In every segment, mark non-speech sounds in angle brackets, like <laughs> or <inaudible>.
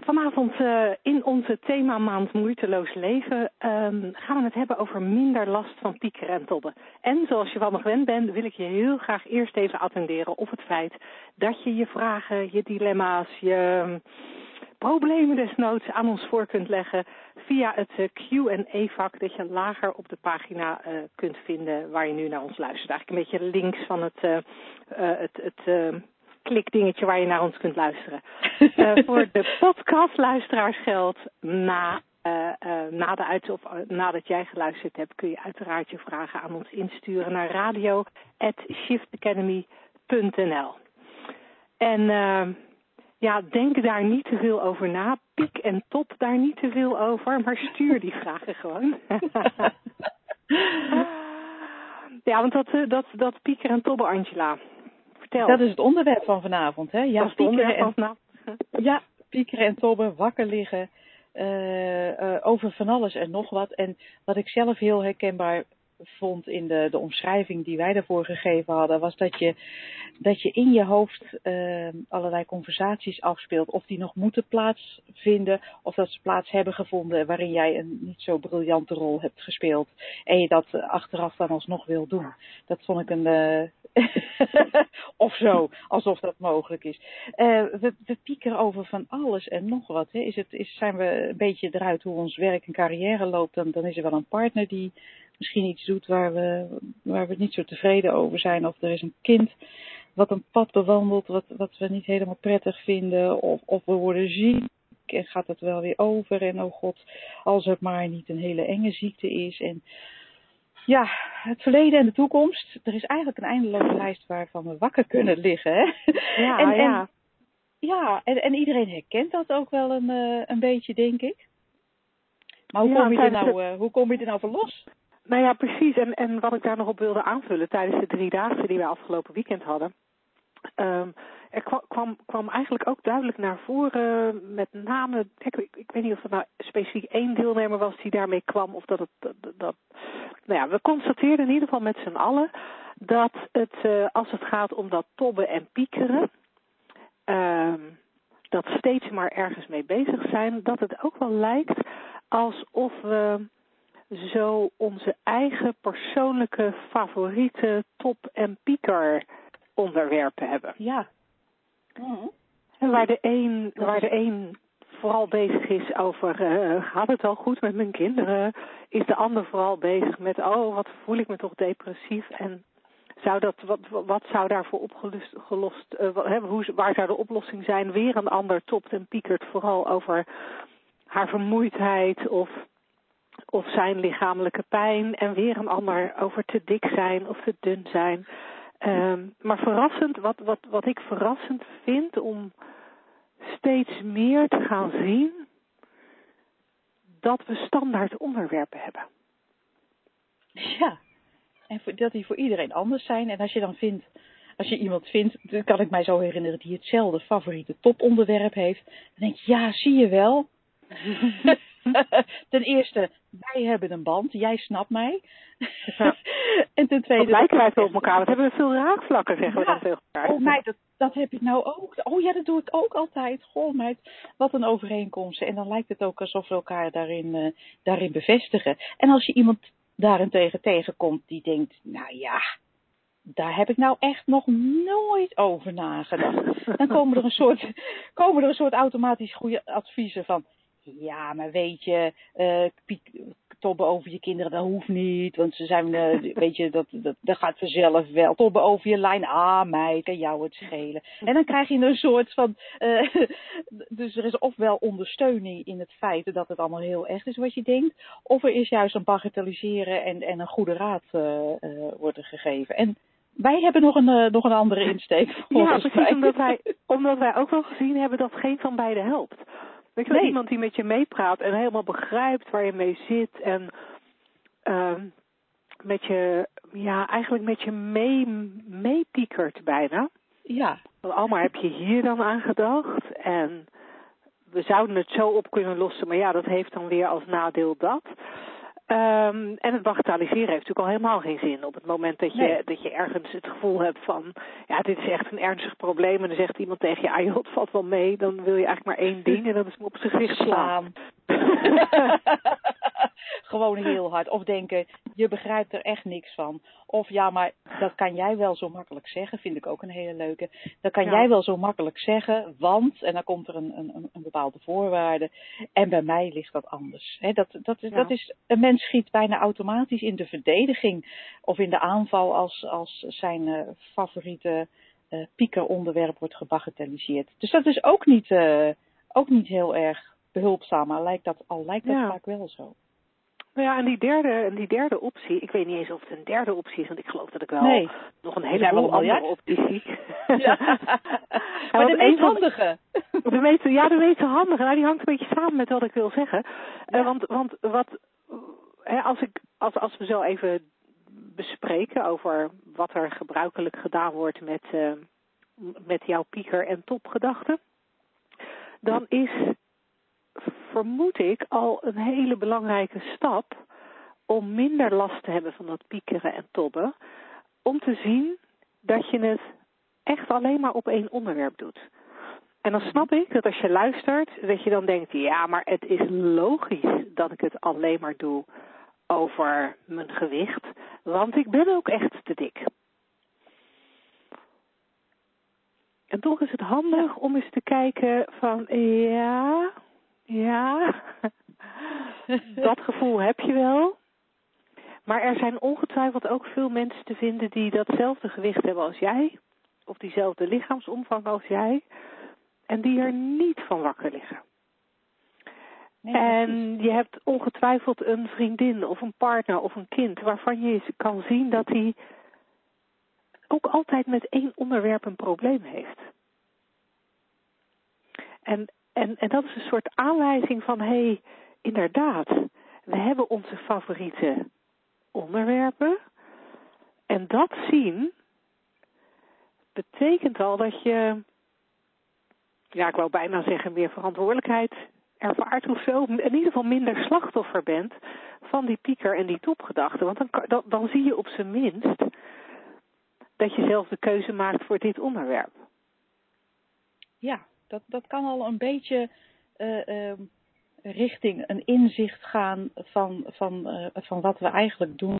Vanavond uh, in onze themamaand Moeiteloos Leven um, gaan we het hebben over minder last van piekeren en tobben. En zoals je wel nog gewend bent, wil ik je heel graag eerst even attenderen op het feit dat je je vragen, je dilemma's, je um, problemen desnoods aan ons voor kunt leggen via het uh, Q&A-vak dat je lager op de pagina uh, kunt vinden waar je nu naar ons luistert. Eigenlijk een beetje links van het, uh, het, het klikdingetje waar je naar ons kunt luisteren. uh, <laughs> voor de podcastluisteraars geldt na, uh, uh, na de uit of nadat jij geluisterd hebt, kun je uiteraard je vragen aan ons insturen naar radio@shiftacademy.nl. En ja, denk daar niet te veel over na. Piek en top daar niet te veel over, maar stuur die <laughs> vragen gewoon. <laughs> ja, want dat, dat, dat pieker en tobben, Angela. Dat is het onderwerp van vanavond, hè? Ja, van vanavond. Ja, piekeren en tobben, wakker liggen, uh, uh, over van alles en nog wat. En wat ik zelf heel herkenbaar vond in de, de omschrijving die wij daarvoor gegeven hadden, was dat je, dat je in je hoofd uh, allerlei conversaties afspeelt. Of die nog moeten plaatsvinden, of dat ze plaats hebben gevonden waarin jij een niet zo briljante rol hebt gespeeld. En je dat achteraf dan alsnog wil doen. Dat vond ik een. Uh, <laughs> of zo, alsof dat mogelijk is. Uh, we, we piekeren over van alles en nog wat. Hè. Is het, is, zijn we een beetje eruit hoe ons werk en carrière loopt, dan, dan is er wel een partner die misschien iets doet waar we, waar we niet zo tevreden over zijn. Of er is een kind wat een pad bewandelt wat, wat we niet helemaal prettig vinden. Of, of we worden ziek en gaat het wel weer over. En oh god, als het maar niet een hele enge ziekte is. En ja, het verleden en de toekomst. Er is eigenlijk een eindeloze lijst waarvan we wakker kunnen liggen. Hè? Ja, en, ja. En, ja, en, en iedereen herkent dat ook wel een, uh, een beetje, denk ik. Maar hoe, ja, kom je er nou, uh, hoe kom je er nou voor los? Nou ja, precies. En, en wat ik daar nog op wilde aanvullen tijdens de drie dagen die wij afgelopen weekend hadden. Um, er kwam, kwam, kwam eigenlijk ook duidelijk naar voren, met name, ik, ik weet niet of het nou specifiek één deelnemer was die daarmee kwam, of dat het, dat, nou ja, we constateerden in ieder geval met z'n allen dat het, uh, als het gaat om dat tobben en piekeren, um, dat steeds maar ergens mee bezig zijn, dat het ook wel lijkt alsof we zo onze eigen persoonlijke favoriete top- en pieker onderwerpen hebben. Ja. Mm. En waar de een, waar de een vooral bezig is over uh, gaat het wel goed met mijn kinderen, is de ander vooral bezig met oh wat voel ik me toch depressief en zou dat, wat, wat zou daarvoor opgelost, gelost, uh, hoe, waar zou de oplossing zijn? Weer een ander topt en piekert vooral over haar vermoeidheid of of zijn lichamelijke pijn en weer een ander over te dik zijn of te dun zijn. Um, maar verrassend, wat, wat, wat ik verrassend vind om steeds meer te gaan zien dat we standaard onderwerpen hebben. Ja, en dat die voor iedereen anders zijn. En als je dan vindt, als je iemand vindt, dan kan ik mij zo herinneren, die hetzelfde favoriete toponderwerp heeft, dan denk je, ja, zie je wel. <laughs> <laughs> ten eerste, wij hebben een band, jij snapt mij. Ja. <laughs> en ten tweede... Wat lijken wij veel op elkaar, wat hebben we veel raakvlakken, zeggen ja. we dan tegen elkaar. Oh meid, dat, dat heb ik nou ook. Oh ja, dat doe ik ook altijd. Goh meid, wat een overeenkomst. En dan lijkt het ook alsof we elkaar daarin, uh, daarin bevestigen. En als je iemand daarentegen tegenkomt die denkt, nou ja, daar heb ik nou echt nog nooit over nagedacht. Dan komen er een soort, <laughs> komen er een soort automatisch goede adviezen van. Ja, maar weet je, uh, tobben over je kinderen, dat hoeft niet. Want ze zijn, uh, <laughs> weet je, dat, dat, dat gaat vanzelf wel. Tobben over je lijn, ah meid, kan jou het schelen. En dan krijg je een soort van, uh, <laughs> dus er is ofwel ondersteuning in het feit dat het allemaal heel echt is wat je denkt. Of er is juist een bagatelliseren en, en een goede raad wordt er gegeven. En wij hebben nog een, nog een andere insteek. Ja, precies, omdat <laughs> wij, omdat wij ook wel gezien hebben dat geen van beide helpt. Weet je wel, Nee. iemand die met je meepraat en helemaal begrijpt waar je mee zit en ehm, met je, ja, eigenlijk met je mee, meepiekert bijna. Ja, Want Alma, heb je hier dan aan gedacht? En we zouden het zo op kunnen lossen, maar ja, dat heeft dan weer als nadeel dat. Ehm, en het bagatelliseren heeft natuurlijk al helemaal geen zin. Op het moment dat je, Nee. dat je ergens het gevoel hebt van, ja, dit is echt een ernstig probleem. En dan zegt iemand tegen je, ah joh, het valt wel mee. Dan wil je eigenlijk maar één ding en dat is hem op zijn gezicht slaan. <laughs> <laughs> Gewoon heel hard. Of denken, je begrijpt er echt niks van. Of ja, maar dat kan jij wel zo makkelijk zeggen, vind ik ook een hele leuke. Dat kan Ja. jij wel zo makkelijk zeggen, want, en dan komt er een, een, een bepaalde voorwaarde. En bij mij ligt dat anders. Dat, dat, is, Ja. dat is, een mens schiet bijna automatisch in de verdediging of in de aanval als, als zijn eh, favoriete eh piekeronderwerp wordt gebagatelliseerd. Dus dat is ook niet, eh, ook niet heel erg behulpzaam, maar lijkt dat, al lijkt dat Ja. vaak wel zo. Nou ja, en die derde, en die derde optie, ik weet niet eens of het een derde optie is, want ik geloof dat ik wel Nee. nog een heleboel andere opties zie. <laughs> Ja. <laughs> Maar de meest van- handige. De meest, ja, de meest handige, nou, die hangt een beetje samen met wat ik wil zeggen. Eh, want, want wat, hè, als, ik, als, als we zo even bespreken over wat er gebruikelijk gedaan wordt met, eh, met jouw pieker- en topgedachten, dan is, vermoed ik, al een hele belangrijke stap om minder last te hebben van dat piekeren en tobben, om te zien dat je het echt alleen maar op één onderwerp doet. En dan snap ik dat als je luistert, dat je dan denkt, ja, maar het is logisch dat ik het alleen maar doe over mijn gewicht, want ik ben ook echt te dik. En toch is het handig om eens te kijken van, ja, ja, <laughs> dat gevoel heb je wel. Maar er zijn ongetwijfeld ook veel mensen te vinden die datzelfde gewicht hebben als jij, of diezelfde lichaamsomvang als jij, en die er niet van wakker liggen. Nee. En je hebt ongetwijfeld een vriendin of een partner of een kind waarvan je kan zien dat hij ook altijd met één onderwerp een probleem heeft. En, en, en dat is een soort aanwijzing van, hé, hey, inderdaad, we hebben onze favoriete onderwerpen. En dat zien betekent al dat je, ja, ik wou bijna zeggen, meer verantwoordelijkheid ervaart of zo. In ieder geval minder slachtoffer bent van die pieker en die topgedachten. Want dan, dan, dan zie je op zijn minst dat je zelf de keuze maakt voor dit onderwerp. Ja, dat, dat kan al een beetje eh, ehm, richting een inzicht gaan van, van, eh, van wat we eigenlijk doen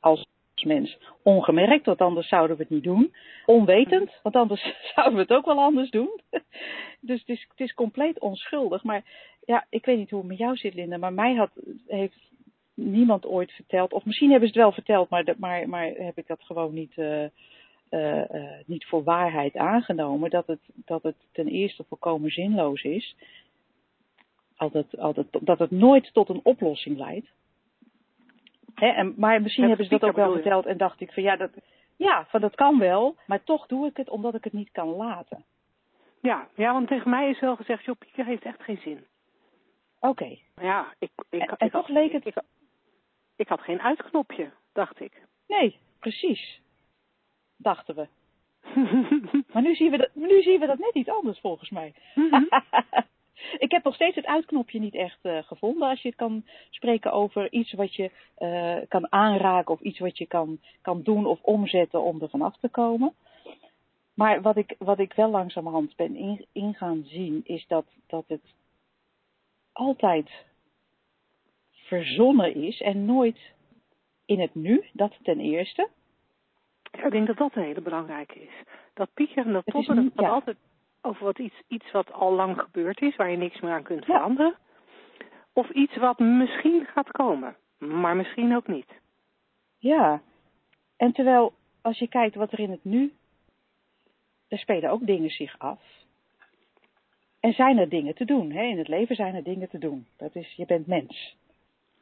als mens. Ongemerkt, want anders zouden we het niet doen. Onwetend, want anders <laughs> zouden we het ook wel anders doen. <laughs> Dus het is, het is compleet onschuldig. Maar ja, ik weet niet hoe het met jou zit, Linda, maar mij had, heeft niemand ooit verteld, of misschien hebben ze het wel verteld, maar, maar, maar heb ik dat gewoon niet, eh, eh, eh, niet voor waarheid aangenomen, dat het, dat het ten eerste volkomen zinloos is, altijd, altijd, dat het nooit tot een oplossing leidt. Hè, en, maar misschien hebben ze dat ook wel verteld en dacht ik van ja, dat, ja, van dat kan wel, maar toch doe ik het omdat ik het niet kan laten. Ja, ja, want tegen mij is wel gezegd, joh, pieker heeft echt geen zin. Oké, Ja, ik, ik, En- ik, en toch leek het- Ik, ik had geen uitknopje, dacht ik. nee, precies, dachten we. <laughs> Maar nu zien we dat, nu zien we dat net iets anders volgens mij. Mhm. <laughs> ik heb nog steeds het uitknopje niet echt eh, gevonden. Als je het kan spreken over iets wat je eh, kan aanraken of iets wat je kan, kan doen of omzetten om er vanaf te komen. Maar wat ik, wat ik wel langzamerhand ben in, in gaan zien, is dat, dat het altijd verzonnen is en nooit in het nu, dat ten eerste. Ik denk dat dat een hele belangrijke is. Dat piekeren en dat toppen, dat gaat ja. altijd over wat iets, iets wat al lang gebeurd is, waar je niks meer aan kunt Ja. veranderen. Of iets wat misschien gaat komen, maar misschien ook niet. Ja, en terwijl als je kijkt wat er in het nu, er spelen ook dingen zich af. En zijn er dingen te doen. Hè? In het leven zijn er dingen te doen. Dat is, je bent mens.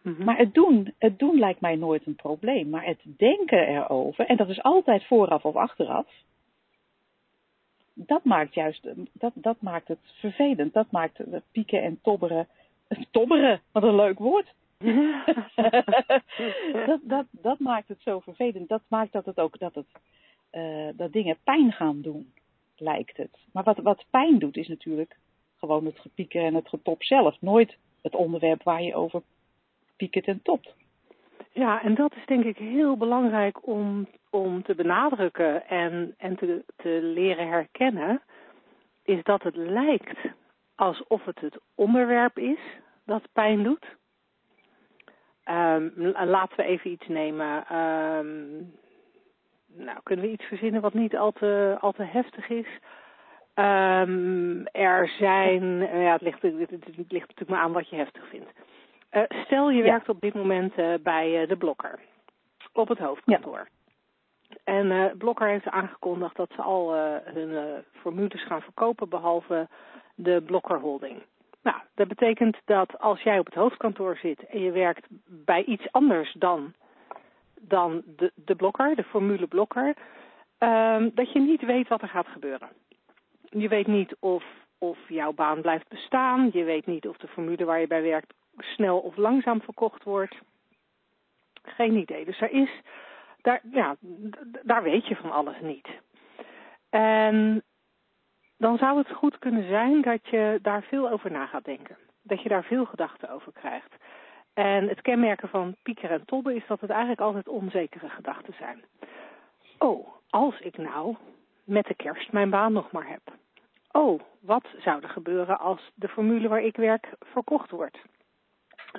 Mhm. Maar het doen, het doen lijkt mij nooit een probleem. Maar het denken erover, en dat is altijd vooraf of achteraf, dat maakt juist, dat, dat maakt het vervelend. Dat maakt het pieken en tobberen, <laughs> tobberen, wat een leuk woord. <laughs> dat, dat, dat maakt het zo vervelend. Dat maakt dat het ook, dat het, uh, dat dingen pijn gaan doen, lijkt het. Maar wat, wat pijn doet is natuurlijk gewoon het gepieken en het getop zelf. Nooit het onderwerp waar je over pieket en topt. Ja, en dat is denk ik heel belangrijk om, om te benadrukken en, en te, te leren herkennen, is dat het lijkt alsof het het onderwerp is dat pijn doet. Um, laten we even iets nemen. Um, nou, kunnen we iets verzinnen wat niet al te, al te heftig is? Um, er zijn, ja, het ligt, het, het, ligt natuurlijk maar aan wat je heftig vindt. Uh, stel je werkt op dit moment uh, bij uh, de Blokker op het hoofdkantoor. Ja. En Blokker heeft aangekondigd dat ze al hun formules gaan verkopen behalve de Blokker Holding. Nou, dat betekent dat als jij op het hoofdkantoor zit en je werkt bij iets anders dan, dan de, de blokker, de formule blokker, um, dat je niet weet wat er gaat gebeuren. Je weet niet of, of jouw baan blijft bestaan, je weet niet of de formule waar je bij werkt snel of langzaam verkocht wordt. Geen idee. Dus er is, daar, ja, daar weet je van alles niet. En dan zou het goed kunnen zijn dat je daar veel over na gaat denken. Dat je daar veel gedachten over krijgt. En het kenmerken van piekeren en tobben is dat het eigenlijk altijd onzekere gedachten zijn. Oh, als ik nou met de kerst mijn baan nog maar heb. Oh, wat zou er gebeuren als de formule waar ik werk verkocht wordt?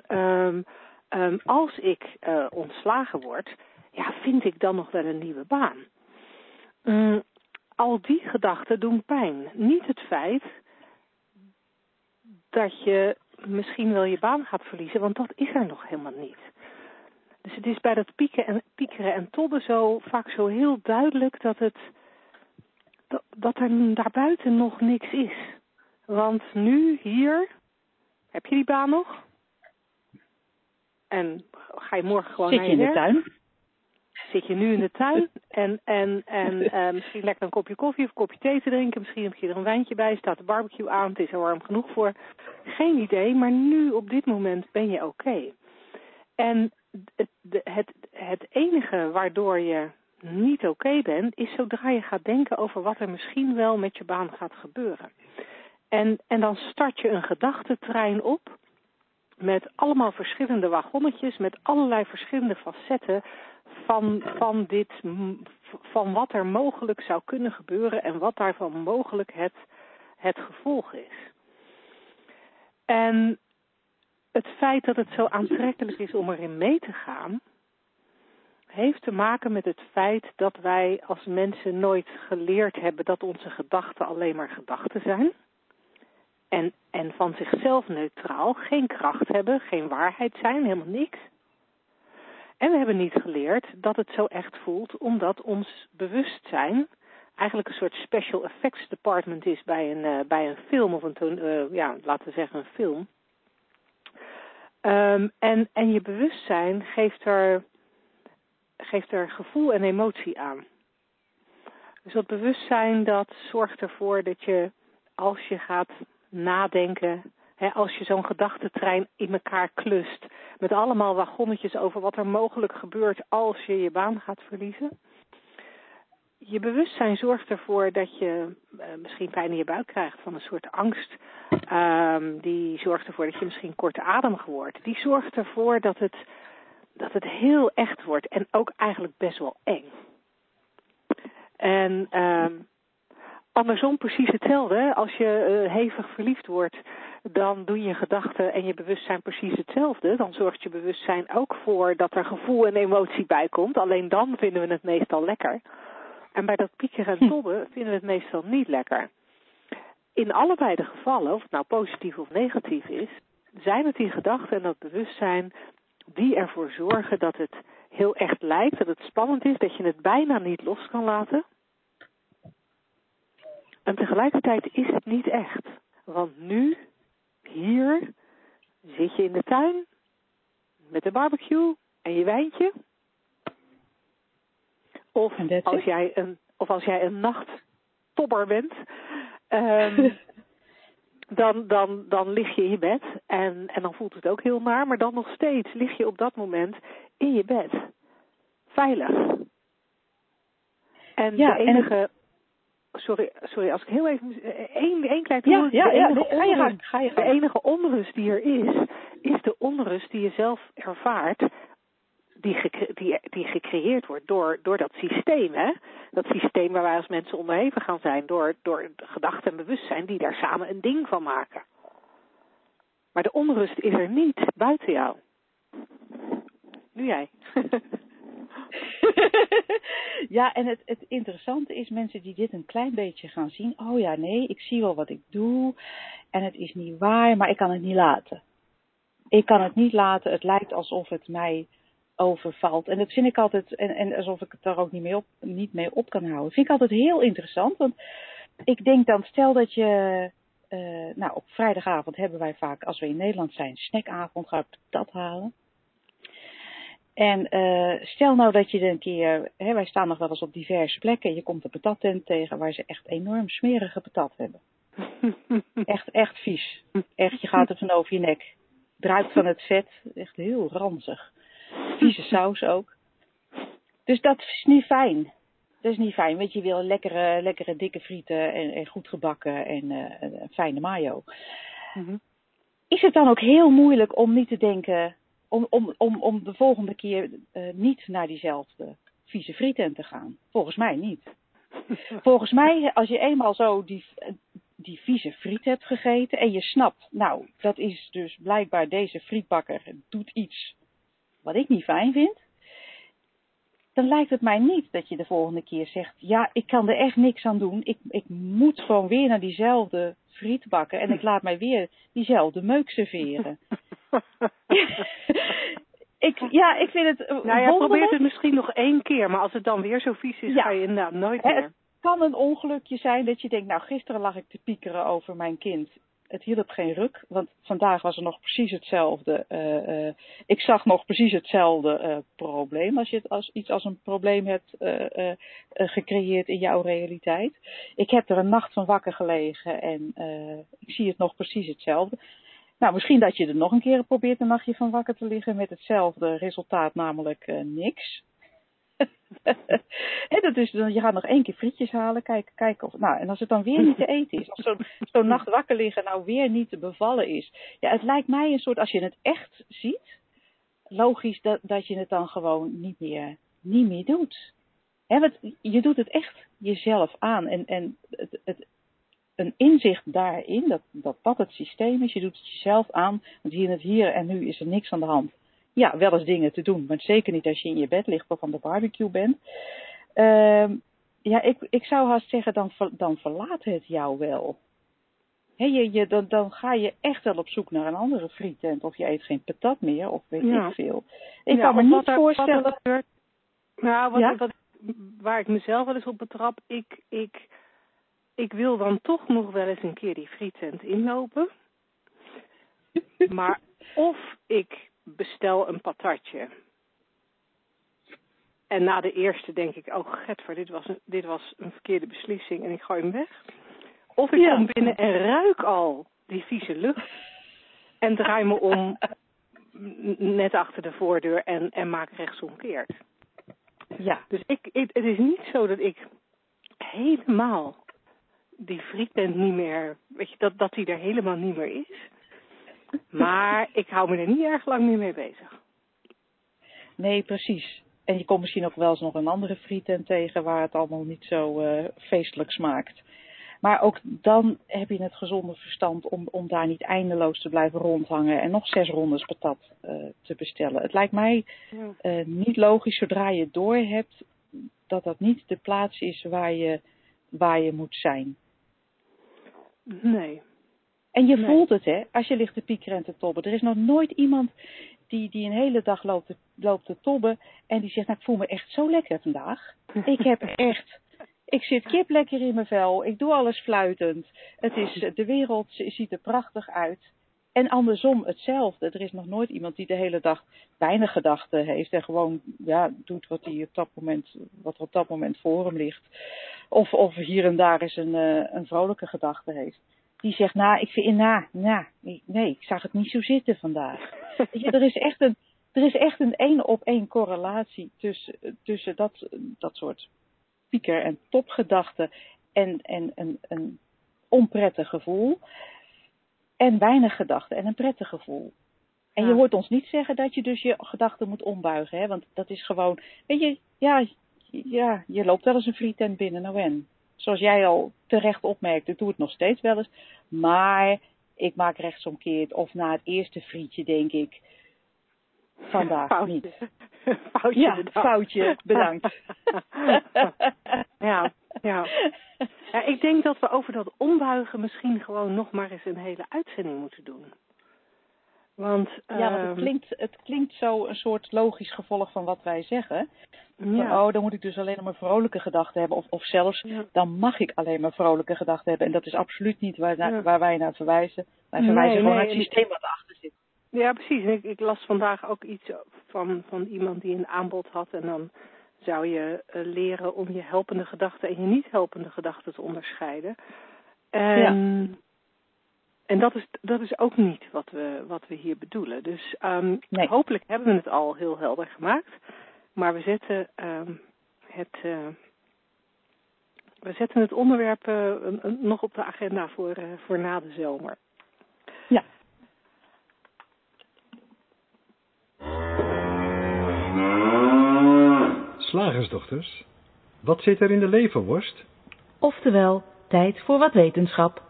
Um, um, als ik uh, ontslagen word, ja, vind ik dan nog wel een nieuwe baan? Um, al die gedachten doen pijn. Niet het feit dat je misschien wel je baan gaat verliezen, want dat is er nog helemaal niet. Dus het is bij dat pieken en, piekeren en tobben zo vaak zo heel duidelijk dat, het, dat, dat er daarbuiten nog niks is. Want nu, hier, heb je die baan nog? En ga je morgen gewoon Zit naar je je in de tuin? zit je nu in de tuin <laughs> en, en, en uh, misschien lekker een kopje koffie of een kopje thee te drinken. Misschien heb je er een wijntje bij, staat de barbecue aan, het is er warm genoeg voor. Geen idee, maar nu op dit moment ben je oké. Okay. En het, het, het enige waardoor je niet oké okay bent, is zodra je gaat denken over wat er misschien wel met je baan gaat gebeuren. En, en dan start je een gedachtentrein op met allemaal verschillende wagonnetjes, met allerlei verschillende facetten van, van, dit, van wat er mogelijk zou kunnen gebeuren en wat daarvan mogelijk het, het gevolg is. En het feit dat het zo aantrekkelijk is om erin mee te gaan, heeft te maken met het feit dat wij als mensen nooit geleerd hebben dat onze gedachten alleen maar gedachten zijn. En, en van zichzelf neutraal, geen kracht hebben, geen waarheid zijn, helemaal niks. En we hebben niet geleerd dat het zo echt voelt, omdat ons bewustzijn eigenlijk een soort special effects department is bij een, uh, bij een film of een, uh, ja, laten we zeggen een film. Um, en, en je bewustzijn geeft er, geeft er gevoel en emotie aan. Dus dat bewustzijn dat zorgt ervoor dat je als je gaat nadenken als je zo'n gedachtentrein in elkaar klust, met allemaal wagonnetjes over wat er mogelijk gebeurt als je je baan gaat verliezen. Je bewustzijn zorgt ervoor dat je uh, misschien pijn in je buik krijgt van een soort angst. Um, die zorgt ervoor dat je misschien kortademig wordt. Die zorgt ervoor dat het, dat het heel echt wordt en ook eigenlijk best wel eng. En um, andersom precies hetzelfde. Als je uh, hevig verliefd wordt, dan doen je gedachten en je bewustzijn precies hetzelfde. Dan zorgt je bewustzijn ook voor dat er gevoel en emotie bij komt. Alleen dan vinden we het meestal lekker. En bij dat piekeren en tobben vinden we het meestal niet lekker. In allebei de gevallen, of het nou positief of negatief is, zijn het die gedachten en dat bewustzijn die ervoor zorgen dat het heel echt lijkt, dat het spannend is, dat je het bijna niet los kan laten. En tegelijkertijd is het niet echt. Want nu hier zit je in de tuin met een barbecue en je wijntje. Of als, jij een, of als jij een nacht tobber bent, um, <laughs> dan, dan, dan lig je in je bed en, en dan voelt het ook heel naar, maar dan nog steeds lig je op dat moment in je bed. Veilig. En de enige sorry, sorry, als ik heel even één, één klein ja, ja, ja, ga je ga. De enige onrust die er is, is de onrust die je zelf ervaart, die, die, die gecreëerd wordt door, door dat systeem. Hè? Dat systeem waar wij als mensen onderhevig gaan zijn, door, door gedachten en bewustzijn die daar samen een ding van maken. Maar de onrust is er niet buiten jou. Nu jij. <laughs> <laughs> ja, en het, het interessante is, mensen die dit een klein beetje gaan zien. Oh ja, nee, ik zie wel wat ik doe. En het is niet waar, maar ik kan het niet laten. Ik kan het niet laten. Het lijkt alsof het mij overvalt. En dat vind ik altijd, en, en alsof ik het daar ook niet mee, op, niet mee op kan houden. Vind ik altijd heel interessant. Want ik denk dan, stel dat je. Uh, nou, op vrijdagavond hebben wij vaak, als we in Nederland zijn, snackavond, ga ik dat halen. En uh, stel nou dat je een keer, hè, wij staan nog wel eens op diverse plekken, je komt een patattent tegen waar ze echt enorm smerige patat hebben. <laughs> echt, echt vies. Echt, je gaat er van over je nek. Druipt van het vet, echt heel ranzig. Vieze saus ook. Dus dat is niet fijn. Dat is niet fijn, want je wil lekkere, lekkere dikke frieten en, en goed gebakken en uh, een fijne mayo. Mm -hmm. Is het dan ook heel moeilijk om niet te denken, om, om, om, om de volgende keer uh, niet naar diezelfde vieze frieten te gaan. Volgens mij niet. <laughs> Volgens mij, als je eenmaal zo die, die vieze friet hebt gegeten en je snapt, nou, dat is dus blijkbaar deze frietbakker doet iets wat ik niet fijn vind, dan lijkt het mij niet dat je de volgende keer zegt, ja, ik kan er echt niks aan doen. Ik, ik moet gewoon weer naar diezelfde friet bakken en ik <laughs> laat mij weer diezelfde meuk serveren. <laughs> ik, ja, ik vind het. Nou ja, probeert het misschien nog één keer, maar als het dan weer zo vies is, ga je inderdaad nooit meer. Het kan een ongelukje zijn dat je denkt, nou, gisteren lag ik te piekeren over mijn kind. Het hielp geen ruk, want vandaag was er nog precies hetzelfde. Uh, uh, ik zag nog precies hetzelfde uh, probleem. Als je het als, iets als een probleem hebt gecreëerd in jouw realiteit. Ik heb er een nacht van wakker gelegen en ik zie het nog precies hetzelfde. Nou, misschien dat je er nog een keer probeert een nachtje van wakker te liggen met hetzelfde resultaat, namelijk uh, niks. <laughs> He, dat is, je gaat nog één keer frietjes halen, kijken, kijken of, nou, en als het dan weer niet te <laughs> eten is, als zo'n zo nacht wakker liggen nou weer niet te bevallen is. Ja, het lijkt mij een soort, als je het echt ziet, logisch dat, dat je het dan gewoon niet meer, niet meer doet. He, want je doet het echt jezelf aan en, en het, het, een inzicht daarin, dat, dat dat het systeem is. Je doet het jezelf aan, want hier in het hier en nu is er niks aan de hand. Ja, wel eens dingen te doen, maar zeker niet als je in je bed ligt of aan de barbecue bent. Uh, ja, ik, ik zou haast zeggen, dan, dan verlaat het jou wel. He, je, je, dan, dan ga je echt wel op zoek naar een andere frietent. Of je eet geen patat meer, of weet ja. ik veel. Ik ja, kan me niet voorstellen... Er, nou, wat, ja? wat, waar ik mezelf wel eens op betrap, ik... ik ik wil dan toch nog wel eens een keer die frietent inlopen. <laughs> Maar of ik bestel een patatje. En na de eerste denk ik, oh getver, dit was een, dit was een verkeerde beslissing en ik gooi hem weg. Of ik ja. kom binnen en ruik al die vieze lucht. En draai me om <laughs> net achter de voordeur en, en maak rechtsomkeerd. Ja. Dus ik, ik, het is niet zo dat ik helemaal die frietent niet meer, weet je, dat, dat die er helemaal niet meer is. Maar ik hou me er niet erg lang meer mee bezig. Nee, precies. En je komt misschien ook wel eens nog een andere frietent tegen waar het allemaal niet zo uh, feestelijk smaakt. Maar ook dan heb je het gezonde verstand om, om daar niet eindeloos te blijven rondhangen en nog zes rondes patat uh, te bestellen. Het lijkt mij uh, niet logisch zodra je door hebt dat dat niet de plaats is waar je, waar je moet zijn. Nee. En je voelt het, hè, als je ligt te piekeren en te tobben. Er is nog nooit iemand die, die een hele dag loopt te, loopt te tobben en die zegt, nou, ik voel me echt zo lekker vandaag. Ik heb <laughs> echt, ik zit kip lekker in mijn vel, ik doe alles fluitend. Het is, de wereld ziet er prachtig uit. En andersom hetzelfde. Er is nog nooit iemand die de hele dag weinig gedachten heeft en gewoon ja, doet wat, hij op dat moment, wat er op dat moment voor hem ligt. Of, of hier en daar eens een, uh, een vrolijke gedachte heeft. Die zegt, nou, ik vind, na, na, nee, ik zag het niet zo zitten vandaag. <laughs> Er is echt een, er is echt een één op één correlatie tussen, tussen dat, dat soort pieker- en topgedachten en, en een, een onprettig gevoel. En weinig gedachten en een prettig gevoel. En je hoort ons niet zeggen dat je dus je gedachten moet ombuigen, hè? want dat is gewoon, weet je, ja, ja, je loopt wel eens een frietent binnen, nou en. Zoals jij al terecht opmerkte, ik doe het nog steeds wel eens. Maar ik maak rechtsomkeerd of na het eerste frietje denk ik, vandaag foutje. niet. foutje ja, bedankt. foutje, bedankt. <laughs> ja, ja. <laughs> ja, ik denk dat we over dat ombuigen misschien gewoon nog maar eens een hele uitzending moeten doen. Want, ja, want het ehm, klinkt, het klinkt zo een soort logisch gevolg van wat wij zeggen. Ja. oh, dan moet ik dus alleen maar vrolijke gedachten hebben. Of, of zelfs, Ja. dan mag ik alleen maar vrolijke gedachten hebben. En dat is absoluut niet waar, Ja. waar wij naar verwijzen. Wij Nee, verwijzen gewoon nee, naar het systeem wat erachter zit. Ja, precies. Ik, ik las vandaag ook iets van, van iemand die een aanbod had. En dan zou je eh, leren om je helpende gedachten en je niet helpende gedachten te onderscheiden. En, en dat, is, dat is ook niet wat we, wat we hier bedoelen. Dus Nee. hopelijk hebben we het al heel helder gemaakt. Maar we zetten ehm, het. eh, we zetten het onderwerp eh, nog op de agenda voor, voor na de zomer. Ja. Slagersdochters, wat zit er in de leverworst? Oftewel, tijd voor wat wetenschap.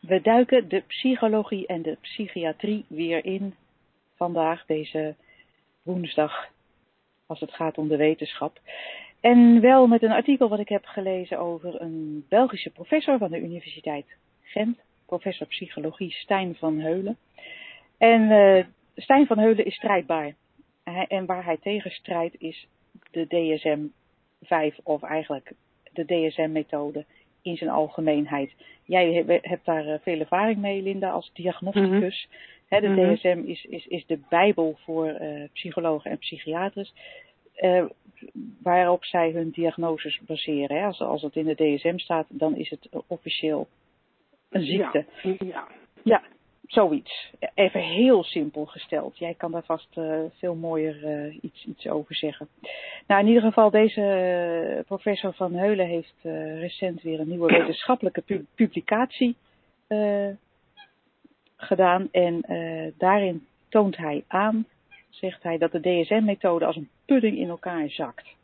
We duiken de psychologie en de psychiatrie weer in vandaag, deze woensdag, als het gaat om de wetenschap. En wel met een artikel wat ik heb gelezen over een Belgische professor van de Universiteit Gent, professor psychologie Stijn van Heulen. En eh Stijn van Heulen is strijdbaar. En waar hij tegen strijdt is de DSM-5 of eigenlijk de DSM-methode in zijn algemeenheid. Jij he- hebt daar eh, veel ervaring mee, Linda, als diagnosticus. Hè, de Mhm. DSM is, is, is de bijbel voor eh, psychologen en psychiaters. eh, waarop zij hun diagnoses baseren. Hè. Als, als het in de DSM staat, dan is het officieel een ziekte. Ja, ja. Ja, zoiets. Even heel simpel gesteld. Jij kan daar vast eh, veel mooier eh, iets, iets over zeggen. Nou, in ieder geval, deze eh, professor Van Heulen heeft recent weer een nieuwe wetenschappelijke pu- publicatie gedaan. En daarin toont hij aan, zegt hij, dat de DSM-methode als een pudding in elkaar zakt.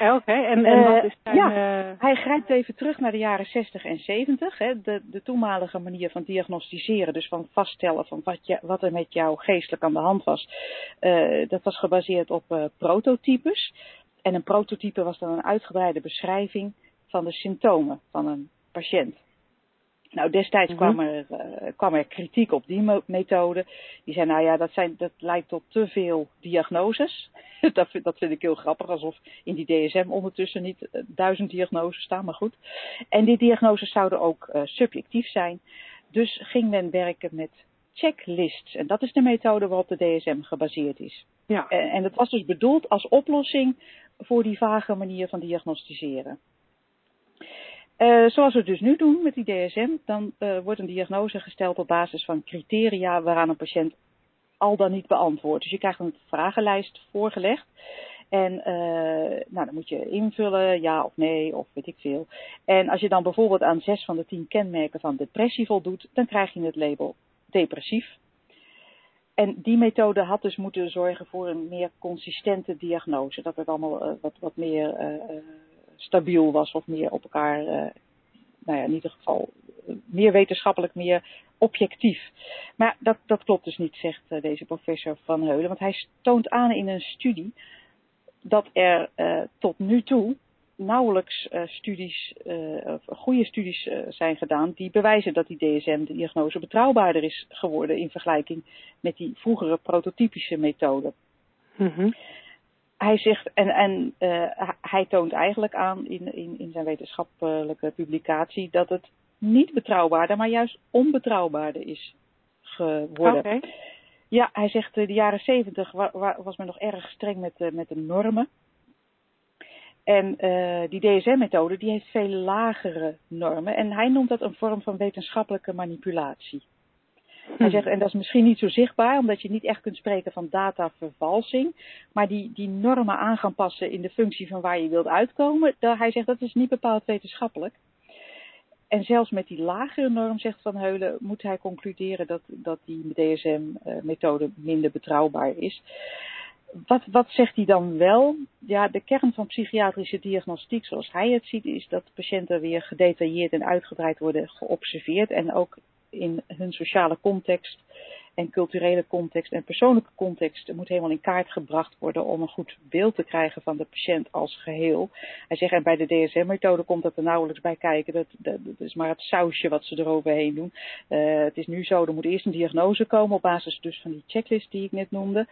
Oké, en, en Eh, wat is zijn... ja. eh, Hij grijpt even terug naar de jaren 60 en 70. Hè, de, de toenmalige manier van diagnosticeren, dus van vaststellen van wat, je, wat er met jou geestelijk aan de hand was. eh, dat was gebaseerd op prototypes. En een prototype was dan een uitgebreide beschrijving van de symptomen van een patiënt. Nou, destijds Mhm. kwam, er, eh, kwam er kritiek op die methode. Die zei, nou ja, dat, zijn, dat leidt tot te veel diagnoses. <laughs> dat, vind, dat vind ik heel grappig, alsof in die DSM ondertussen niet eh, duizend diagnoses staan, maar goed. En die diagnoses zouden ook eh, subjectief zijn. Dus ging men werken met checklists. En dat is de methode waarop de DSM gebaseerd is. ja. En, en dat was dus bedoeld als oplossing voor die vage manier van diagnosticeren. Eh, zoals we het dus nu doen met die DSM, dan eh, wordt een diagnose gesteld op basis van criteria waaraan een patiënt al dan niet beantwoordt. Dus je krijgt een vragenlijst voorgelegd. En eh, nou, dan moet je invullen ja of nee of weet ik veel. En als je dan bijvoorbeeld aan zes van de tien kenmerken van depressie voldoet, dan krijg je het label depressief. En die methode had dus moeten zorgen voor een meer consistente diagnose. Dat het allemaal wat, wat meer stabiel was of meer op elkaar, eh, nou ja, in ieder geval eh, meer wetenschappelijk, meer objectief. Maar dat, dat klopt dus niet, zegt eh, deze professor Van Heulen. Want hij toont aan in een studie dat er tot nu toe nauwelijks studies, of goede studies zijn gedaan die bewijzen dat die DSM-diagnose betrouwbaarder is geworden in vergelijking met die vroegere prototypische methode. Mhm. Hij zegt, en, en eh, hij toont eigenlijk aan in, in, in zijn wetenschappelijke publicatie dat het niet betrouwbaarder, maar juist onbetrouwbaarder is geworden. Ja, hij zegt uh, de jaren zeventig was men nog erg streng met, uh, met de normen. En die DSM-methode die heeft veel lagere normen. En hij noemt dat een vorm van wetenschappelijke manipulatie. Hij zegt, en dat is misschien niet zo zichtbaar, omdat je niet echt kunt spreken van datavervalsing. Maar die, die normen aan gaan passen in de functie van waar je wilt uitkomen. Dat, hij zegt, dat is niet bepaald wetenschappelijk. En zelfs met die lagere norm, zegt Van Heulen, moet hij concluderen dat, dat die DSM-methode minder betrouwbaar is. Wat, wat zegt hij dan wel? Ja, de kern van psychiatrische diagnostiek, zoals hij het ziet, is dat patiënten weer gedetailleerd en uitgebreid worden geobserveerd. En ook in hun sociale context en culturele context en persoonlijke context moet helemaal in kaart gebracht worden om een goed beeld te krijgen van de patiënt als geheel. Hij zegt, en bij de DSM-methode komt dat er nauwelijks bij kijken. Dat, dat, is maar het sausje wat ze eroverheen doen. Uh, het is nu zo, er moet eerst een diagnose komen op basis dus van die checklist die ik net noemde.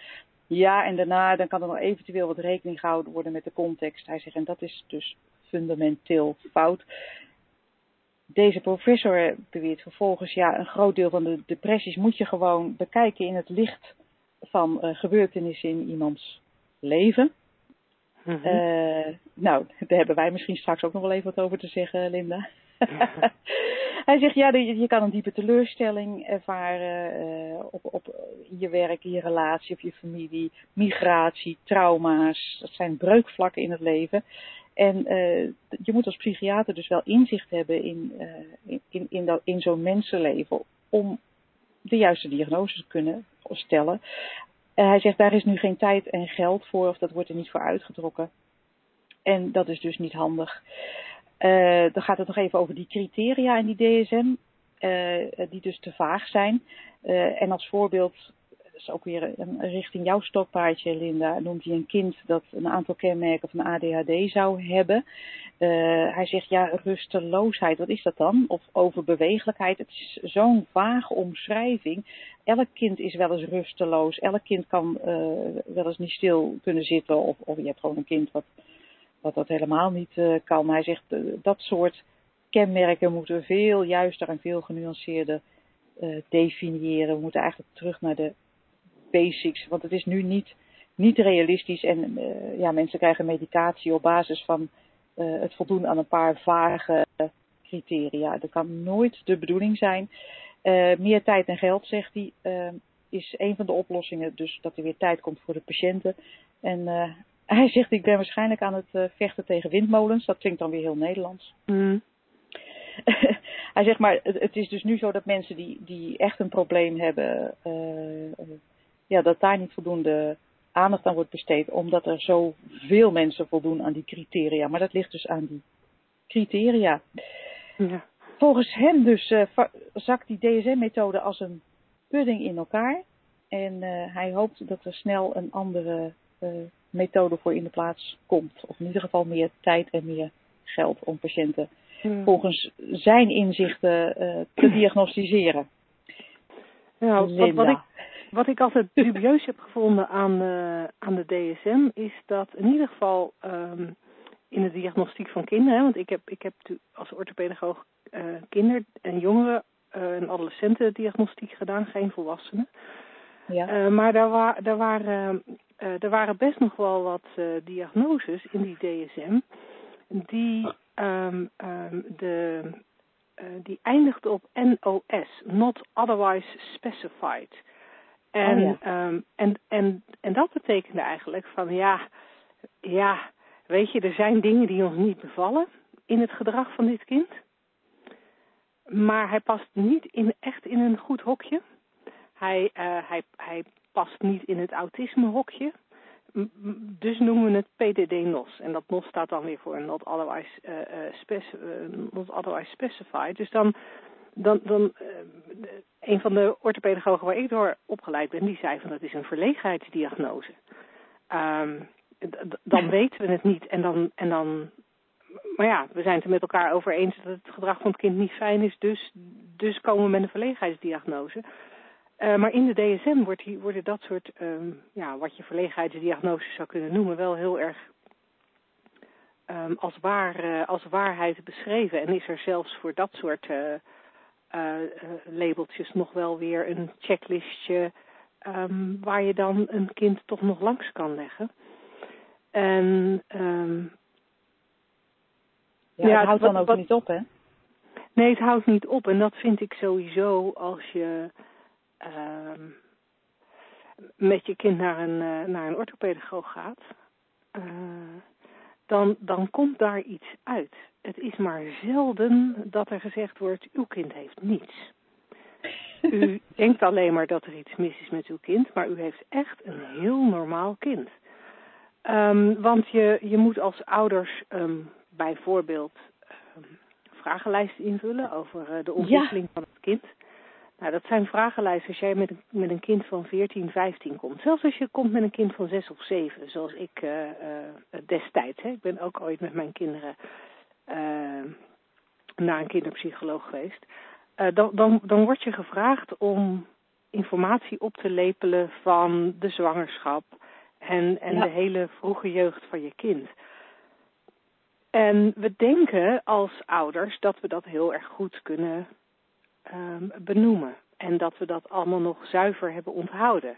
Ja, en daarna dan kan er nog eventueel wat rekening gehouden worden met de context. Hij zegt, en dat is dus fundamenteel fout. Deze professor beweert vervolgens, ja, een groot deel van de depressies moet je gewoon bekijken in het licht van uh, gebeurtenissen in iemands leven. Mm -hmm. uh, nou, daar hebben wij misschien straks ook nog wel even wat over te zeggen, Linda. <laughs> Hij zegt, ja, je kan een diepe teleurstelling ervaren uh, op, op je werk, je relatie of je familie, migratie, trauma's. Dat zijn breukvlakken in het leven. En uh, je moet als psychiater dus wel inzicht hebben in, uh, in, in, in zo'n mensenleven om de juiste diagnose te kunnen stellen. Uh, hij zegt daar is nu geen tijd en geld voor of dat wordt er niet voor uitgetrokken. En dat is dus niet handig. dan gaat het nog even over die criteria in die DSM, die dus te vaag zijn. en als voorbeeld is ook weer een, richting jouw stokpaardje, Linda, noemt hij een kind dat een aantal kenmerken van ADHD zou hebben. Uh, hij zegt, ja, rusteloosheid, wat is dat dan? Of overbewegelijkheid, het is zo'n vage omschrijving. Elk kind is wel eens rusteloos, elk kind kan uh, wel eens niet stil kunnen zitten. Of, of je hebt gewoon een kind wat, wat dat helemaal niet uh, kan. Hij zegt, dat soort kenmerken moeten veel juister en veel genuanceerder definiëren. We moeten eigenlijk terug naar de basics. Want het is nu niet, niet realistisch en uh, ja, mensen krijgen medicatie op basis van uh, het voldoen aan een paar vage criteria. Dat kan nooit de bedoeling zijn. Uh, meer tijd en geld, zegt hij, is een van de oplossingen. Dus dat er weer tijd komt voor de patiënten. En <laughs> hij zegt, ik ben waarschijnlijk aan het vechten tegen windmolens. Dat klinkt dan weer heel Nederlands. Mm. <laughs> hij zegt maar, het, het, is dus nu zo dat mensen die, die echt een probleem hebben, ja, dat daar niet voldoende aandacht aan wordt besteed, omdat er zoveel mensen voldoen aan die criteria. Maar dat ligt dus aan die criteria. Ja. Volgens hem dus uh, zakt die DSM-methode als een pudding in elkaar. En uh, hij hoopt dat er snel een andere uh, methode voor in de plaats komt. Of in ieder geval meer tijd en meer geld om patiënten volgens zijn inzichten te diagnosticeren. Ja, wat, wat, ik, wat ik altijd <laughs> dubieus heb gevonden aan, uh, aan de DSM is dat in ieder geval um, in de diagnostiek van kinderen, want ik heb, ik heb als orthopedagoog uh, kinder- en jongeren uh, en adolescenten diagnostiek gedaan, geen volwassenen. Ja. maar daar, wa daar, waren, er waren best nog wel wat diagnoses in die DSM die um, um, de die eindigde op NOS, not otherwise specified. En, oh ja. um, en, en, en dat betekende eigenlijk van ja, ja, weet je, er zijn dingen die ons niet bevallen in het gedrag van dit kind. Maar hij past niet in, echt in een goed hokje. Hij, uh, hij, hij past niet in het autisme hokje. Dus noemen we het PDD-NOS. En dat NOS staat dan weer voor not otherwise, uh, uh, not otherwise specified. Dus dan, dan, dan uh, een van de orthopedagogen waar ik door opgeleid ben, die zei van dat is een verlegenheidsdiagnose. Um, dan weten we het niet en dan, en dan, maar ja, we zijn het er met elkaar over eens dat het gedrag van het kind niet fijn is, dus, dus komen we met een verlegenheidsdiagnose. Uh, maar in de DSM wordt die, worden dat soort, um, ja, wat je verlegenheidsdiagnoses zou kunnen noemen, wel heel erg um, als, waar, uh, als waarheid beschreven. En is er zelfs voor dat soort uh, labeltjes nog wel weer een checklistje um, waar je dan een kind toch nog langs kan leggen. En um, ja, ja, het houdt dan ook wat, niet op, hè? Nee, het houdt niet op. En dat vind ik sowieso als je um, met je kind naar een, uh, naar een orthopedagoog gaat. Uh, dan, dan komt daar iets uit. Het is maar zelden dat er gezegd wordt, uw kind heeft niets. U <laughs> denkt alleen maar dat er iets mis is met uw kind, maar u heeft echt een heel normaal kind. Um, want je, je moet als ouders um, bijvoorbeeld um, vragenlijsten invullen over uh, de ontwikkeling ja. van het kind. Nou, dat zijn vragenlijsten als jij met een, met een kind van 14, 15 komt. Zelfs als je komt met een kind van 6 of 7, zoals ik uh, uh, destijds. Hè. Ik ben ook ooit met mijn kinderen uh, naar een kinderpsycholoog geweest. Dan, dan, dan word je gevraagd om informatie op te lepelen van de zwangerschap en, en ja. de hele vroege jeugd van je kind. En we denken als ouders dat we dat heel erg goed kunnen um, benoemen. En dat we dat allemaal nog zuiver hebben onthouden.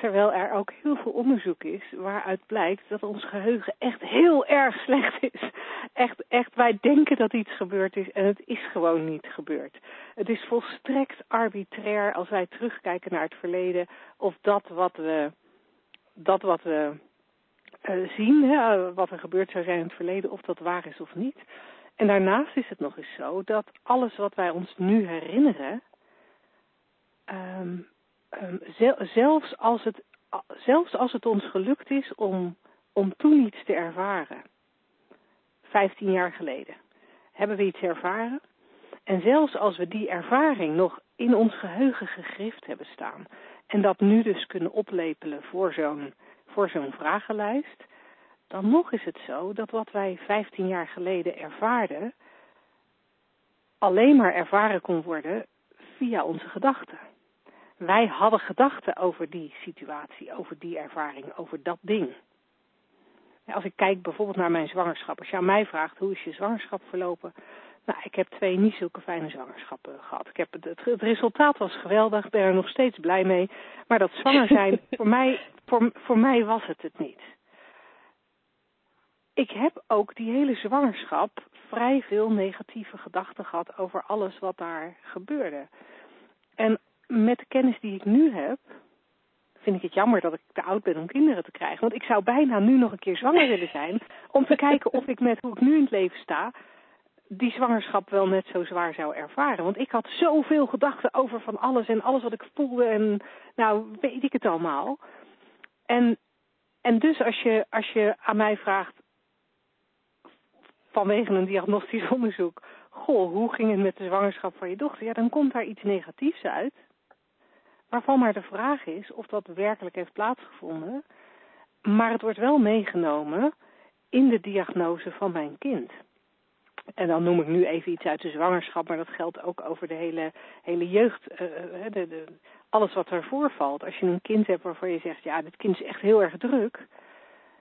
Terwijl er ook heel veel onderzoek is waaruit blijkt dat ons geheugen echt heel erg slecht is. Echt, echt, wij denken dat iets gebeurd is en het is gewoon niet gebeurd. Het is volstrekt arbitrair als wij terugkijken naar het verleden of dat wat we, dat wat we uh, zien, hè, wat er gebeurd zou zijn in het verleden, of dat waar is of niet. En daarnaast is het nog eens zo dat alles wat wij ons nu herinneren, um, um, zelfs, als het, zelfs als het ons gelukt is om, om toen iets te ervaren, 15 jaar geleden, hebben we iets ervaren. En zelfs als we die ervaring nog in ons geheugen gegrift hebben staan, en dat nu dus kunnen oplepelen voor zo'n voor zo'n vragenlijst, dan nog is het zo dat wat wij 15 jaar geleden ervaarden, alleen maar ervaren kon worden via onze gedachten. Wij hadden gedachten over die situatie, over die ervaring, over dat ding. Als ik kijk bijvoorbeeld naar mijn zwangerschap, als je aan mij vraagt hoe is je zwangerschap verlopen, nou, ik heb twee niet zulke fijne zwangerschappen gehad. Ik heb het, het, het resultaat was geweldig, ik ben er nog steeds blij mee. Maar dat zwanger zijn, <laughs> voor, mij, voor, voor mij was het het niet. Ik heb ook die hele zwangerschap vrij veel negatieve gedachten gehad over alles wat daar gebeurde. En met de kennis die ik nu heb, vind ik het jammer dat ik te oud ben om kinderen te krijgen. Want ik zou bijna nu nog een keer zwanger willen zijn, om te kijken of ik met hoe ik nu in het leven sta, die zwangerschap wel net zo zwaar zou ervaren. Want ik had zoveel gedachten over van alles en alles wat ik voelde en nou weet ik het allemaal. En, en dus als je, als je aan mij vraagt, vanwege een diagnostisch <laughs> onderzoek, goh, hoe ging het met de zwangerschap van je dochter? Ja, dan komt daar iets negatiefs uit. Waarvan maar de vraag is of dat werkelijk heeft plaatsgevonden. Maar het wordt wel meegenomen in de diagnose van mijn kind. En dan noem ik nu even iets uit de zwangerschap, maar dat geldt ook over de hele, hele jeugd. Uh, de, de, alles wat ervoor valt. Als je een kind hebt waarvan je zegt, ja, dit kind is echt heel erg druk.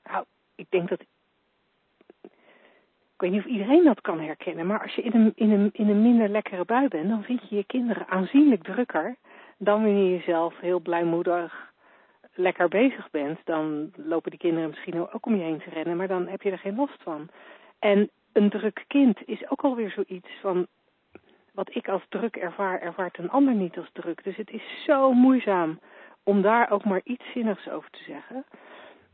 Nou, ik denk dat. Ik weet niet of iedereen dat kan herkennen, maar als je in een, in een, in een minder lekkere bui bent, dan vind je je kinderen aanzienlijk drukker dan wanneer je zelf heel blijmoedig lekker bezig bent. Dan lopen die kinderen misschien ook om je heen te rennen, maar dan heb je er geen last van. En een druk kind is ook alweer zoiets van wat ik als druk ervaar, ervaart een ander niet als druk. Dus het is zo moeizaam om daar ook maar iets zinnigs over te zeggen.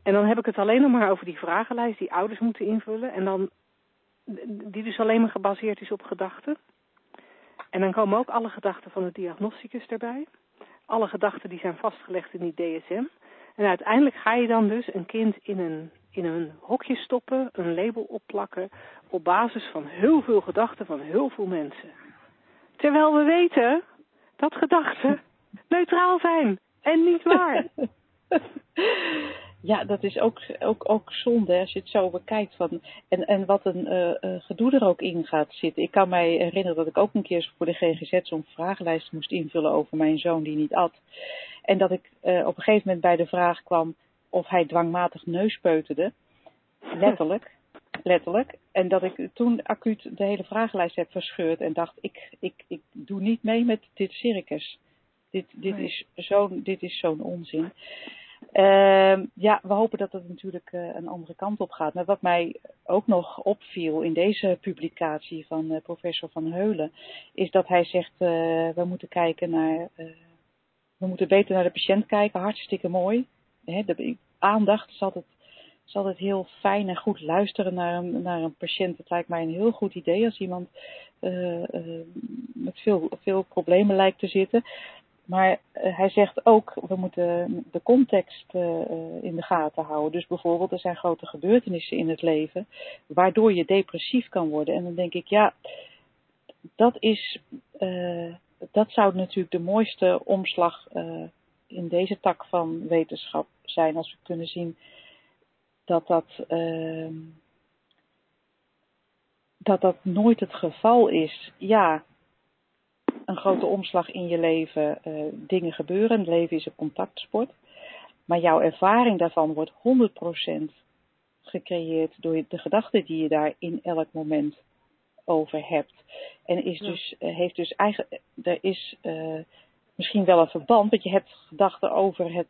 En dan heb ik het alleen nog maar over die vragenlijst die ouders moeten invullen. En dan, die dus alleen maar gebaseerd is op gedachten. En dan komen ook alle gedachten van de diagnosticus erbij. Alle gedachten die zijn vastgelegd in die DSM. En uiteindelijk ga je dan dus een kind in een in een hokje stoppen, een label opplakken op basis van heel veel gedachten van heel veel mensen. Terwijl we weten dat gedachten neutraal zijn en niet waar. <laughs> Ja, dat is ook, ook, ook zonde als je het zo bekijkt. Van, en, en wat een uh, uh, gedoe er ook in gaat zitten. Ik kan mij herinneren dat ik ook een keer voor de GGZ zo'n vragenlijst moest invullen over mijn zoon die niet at. En dat ik uh, op een gegeven moment bij de vraag kwam: of hij dwangmatig neuspeuterde. Letterlijk. letterlijk. En dat ik toen acuut de hele vragenlijst heb verscheurd en dacht, ik, ik, ik doe niet mee met dit circus. Dit, dit Nee. is zo'n dit is zo'n onzin. Ehm, ja, we hopen dat het natuurlijk eh, een andere kant op gaat. Maar wat mij ook nog opviel in deze publicatie van eh, professor Van Heulen, is dat hij zegt, eh, we moeten kijken naar, we moeten beter naar de patiënt kijken, hartstikke mooi. Aandacht is altijd, is altijd heel fijn en goed luisteren naar een, naar een patiënt. Het lijkt mij een heel goed idee als iemand met veel, veel problemen lijkt te zitten. Maar eh, hij zegt ook, we moeten de context eh, eh, in de gaten houden. Dus bijvoorbeeld, er zijn grote gebeurtenissen in het leven, waardoor je depressief kan worden. En dan denk ik, ja, dat is, dat zou natuurlijk de mooiste omslag in deze tak van wetenschap zijn, als we kunnen zien dat dat, dat dat nooit het geval is. Ja, een grote omslag in je leven, eh, dingen gebeuren. Het leven is een contactsport. Maar jouw ervaring daarvan wordt 100% gecreëerd door de gedachten die je daar in elk moment over hebt. En is Ja. dus, eh, heeft dus eigenlijk, er is eh, misschien wel een verband, want je hebt gedachten over het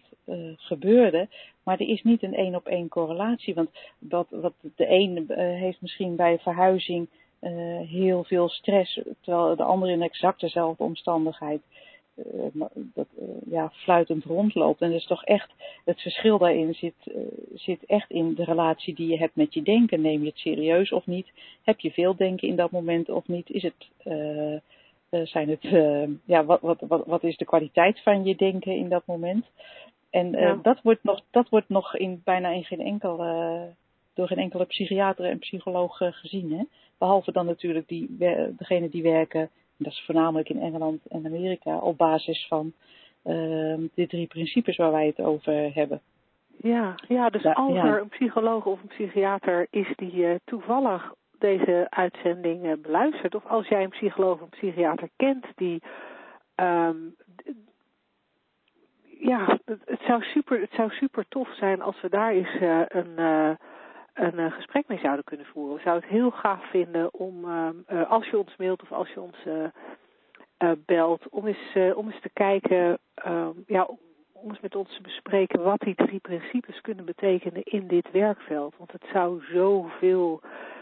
gebeurde, maar er is niet een één op één correlatie. Want wat, wat de een heeft misschien bij verhuizing eh, heel veel stress, terwijl de ander in exact dezelfde omstandigheid eh, dat, eh, ja, fluitend rondloopt. En dus toch echt, het verschil daarin zit, zit echt in de relatie die je hebt met je denken. Neem je het serieus of niet? Heb je veel denken in dat moment of niet? Is het, zijn het, ja, wat, wat, wat, wat is de kwaliteit van je denken in dat moment? En Ja. dat wordt nog, dat wordt nog in, bijna in geen enkel, door geen enkele psychiater en psycholoog eh, gezien. Hè? Behalve dan natuurlijk die, degene die werken, dat is voornamelijk in Engeland en Amerika, op basis van eh, de drie principes waar wij het over hebben. Ja, ja dus Ja, als ja. er een psycholoog of een psychiater is die eh, toevallig deze uitzending eh, beluistert, of als jij een psycholoog of een psychiater kent die. ehm, ja, het, het zou super, het zou super tof zijn als we daar eens een, een eh, gesprek mee zouden kunnen voeren. We zouden het heel gaaf vinden om, ehm, eh, als je ons mailt of als je ons eh, belt, om eens, om eens te kijken, ehm, ja, om eens met ons te bespreken wat die drie principes kunnen betekenen in dit werkveld. Want het zou zoveel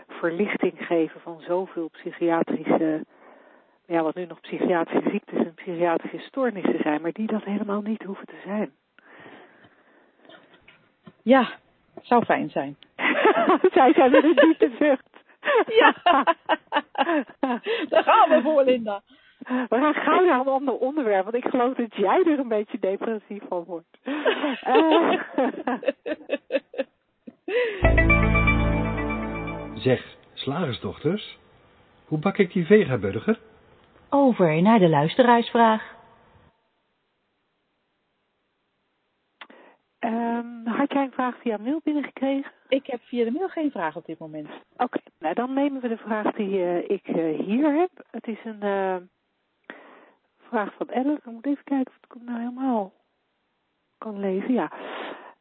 verlichting geven van zoveel psychiatrische, ja, wat nu nog psychiatrische ziektes en psychiatrische stoornissen zijn, maar die dat helemaal niet hoeven te zijn. Ja, zou fijn zijn. <laughs> Zij zijn met een diepe zucht. <laughs> Ja, daar gaan we voor, Linda. We gaan gauw naar een ander onderwerp, want ik geloof dat jij er een beetje depressief van wordt. Eh, Zeg, slagersdochters, hoe bak ik die vegaburger? Over naar de luisteraarsvraag. Had jij een vraag via mail binnengekregen? Ik heb via de mail geen vraag op dit moment. Oké, nou dan nemen we de vraag die eh, ik eh, hier heb. Het is een eh, vraag van Ellen. Ik moet even kijken of ik hem nou helemaal kan lezen. Ja.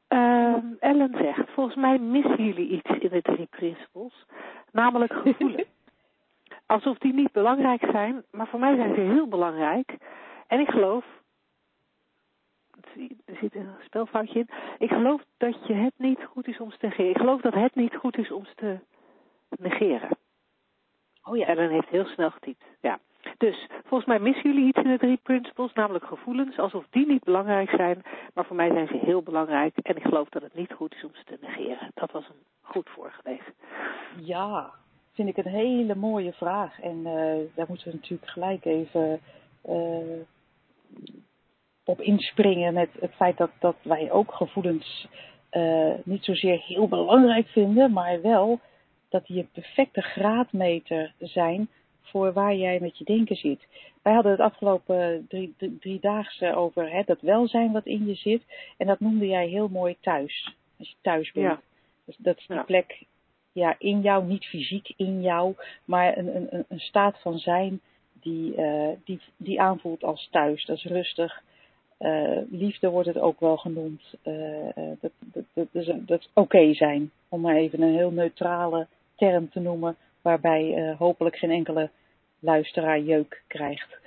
Ehm, Ellen zegt, volgens mij missen jullie iets in de drie principles, namelijk gevoelens. <laughs> Alsof die niet belangrijk zijn, maar voor mij zijn ze heel belangrijk. En ik geloof, er zit een spelfoutje in, ik geloof dat je het niet goed is om ze te negeren. Ik geloof dat het niet goed is om te negeren. Oh ja, Ellen heeft heel snel getypt. Ja. Dus volgens mij missen jullie iets in de drie principles, namelijk gevoelens, alsof die niet belangrijk zijn, maar voor mij zijn ze heel belangrijk en ik geloof dat het niet goed is om ze te negeren. Dat was een goed voorgelezen. Ja, vind ik een hele mooie vraag. En eh, daar moeten we natuurlijk gelijk even eh, op inspringen met het feit dat, dat wij ook gevoelens eh, niet zozeer heel belangrijk vinden, maar wel dat die een perfecte graadmeter zijn voor waar jij met je denken zit. Wij hadden het afgelopen drie, drie, driedaagse over hè, dat welzijn wat in je zit. En dat noemde jij heel mooi thuis. Als je thuis bent. Ja. Dus dat is Ja. plek ja, in jou, niet fysiek in jou, maar een, een, een- staat van zijn die, eh, die, die aanvoelt als thuis. Dat is rustig. Eh, liefde wordt het ook wel genoemd. Eh, eh, dat, dat, een- dat is oké zijn. Om maar even een heel neutrale term te noemen waarbij hopelijk geen enkele luisteraar jeuk krijgt.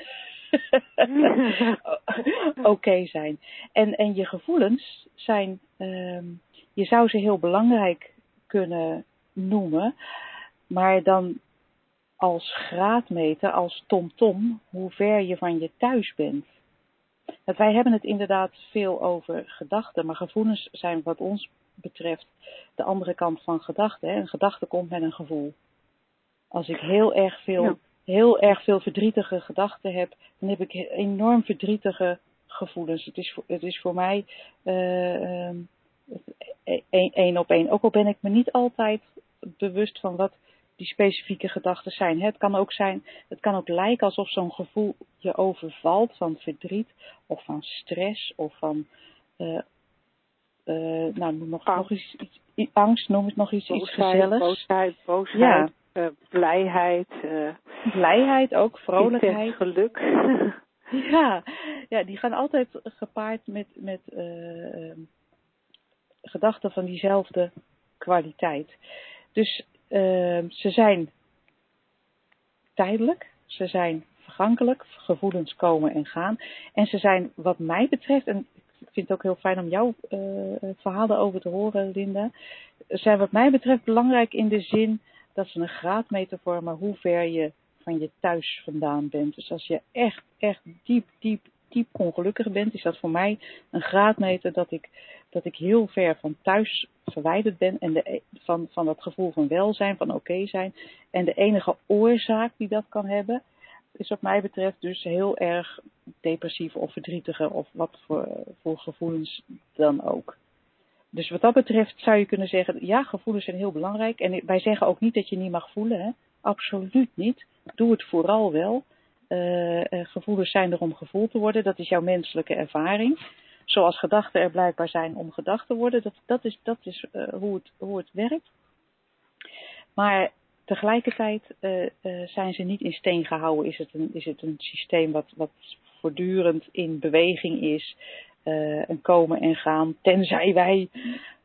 <laughs> Oké zijn. En, en je gevoelens zijn, uh, je zou ze heel belangrijk kunnen noemen, maar dan als graadmeter, als tom-tom, -tom, hoe ver je van je thuis bent. Wij hebben het inderdaad veel over gedachten, maar gevoelens zijn wat ons betreft de andere kant van gedachten. Een gedachte komt met een gevoel. Als ik heel erg veel, heel erg veel verdrietige gedachten heb, dan heb ik enorm verdrietige gevoelens. Het is voor, het is voor mij uh, één op één. Ook al ben ik me niet altijd bewust van wat die specifieke gedachten zijn. Het kan ook zijn, het kan ook lijken alsof zo'n gevoel je overvalt van verdriet of van stress of van, uh, uh, nou noem nog, nog iets, iets, angst, noem het nog iets, boosheid, iets gezelligs. Boosheid, boosheid, ja. uh, blijheid. blijheid ook, vrolijkheid. geluk. <laughs> ja, ja, die gaan altijd gepaard met, met gedachten van diezelfde kwaliteit. Dus ze zijn tijdelijk, ze zijn vergankelijk, gevoelens komen en gaan. En ze zijn wat mij betreft, en ik vind het ook heel fijn om jouw uh, verhaal erover te horen, Linda. Zijn wat mij betreft belangrijk in de zin dat ze een graadmeter vormen hoe ver je van je thuis vandaan bent. Dus als je echt, echt diep, diep, diep ongelukkig bent, is dat voor mij een graadmeter dat ik, dat ik heel ver van thuis verwijderd ben en de, van, van dat gevoel van welzijn, van oké zijn. En de enige oorzaak die dat kan hebben, is wat mij betreft dus heel erg depressief of verdrietige of wat voor, voor gevoelens dan ook. Dus wat dat betreft zou je kunnen zeggen, ja, gevoelens zijn heel belangrijk. En wij zeggen ook niet dat je niet mag voelen, hè? absoluut niet. Doe het vooral wel. Uh, uh, gevoelens zijn er om gevoeld te worden, dat is jouw menselijke ervaring zoals gedachten er blijkbaar zijn om gedacht te worden. Dat, dat is, dat is uh, hoe, het, hoe het werkt. Maar tegelijkertijd zijn ze niet in steen gehouden. Is het een, is het een systeem wat, wat voortdurend in beweging is. en komen en gaan. Tenzij wij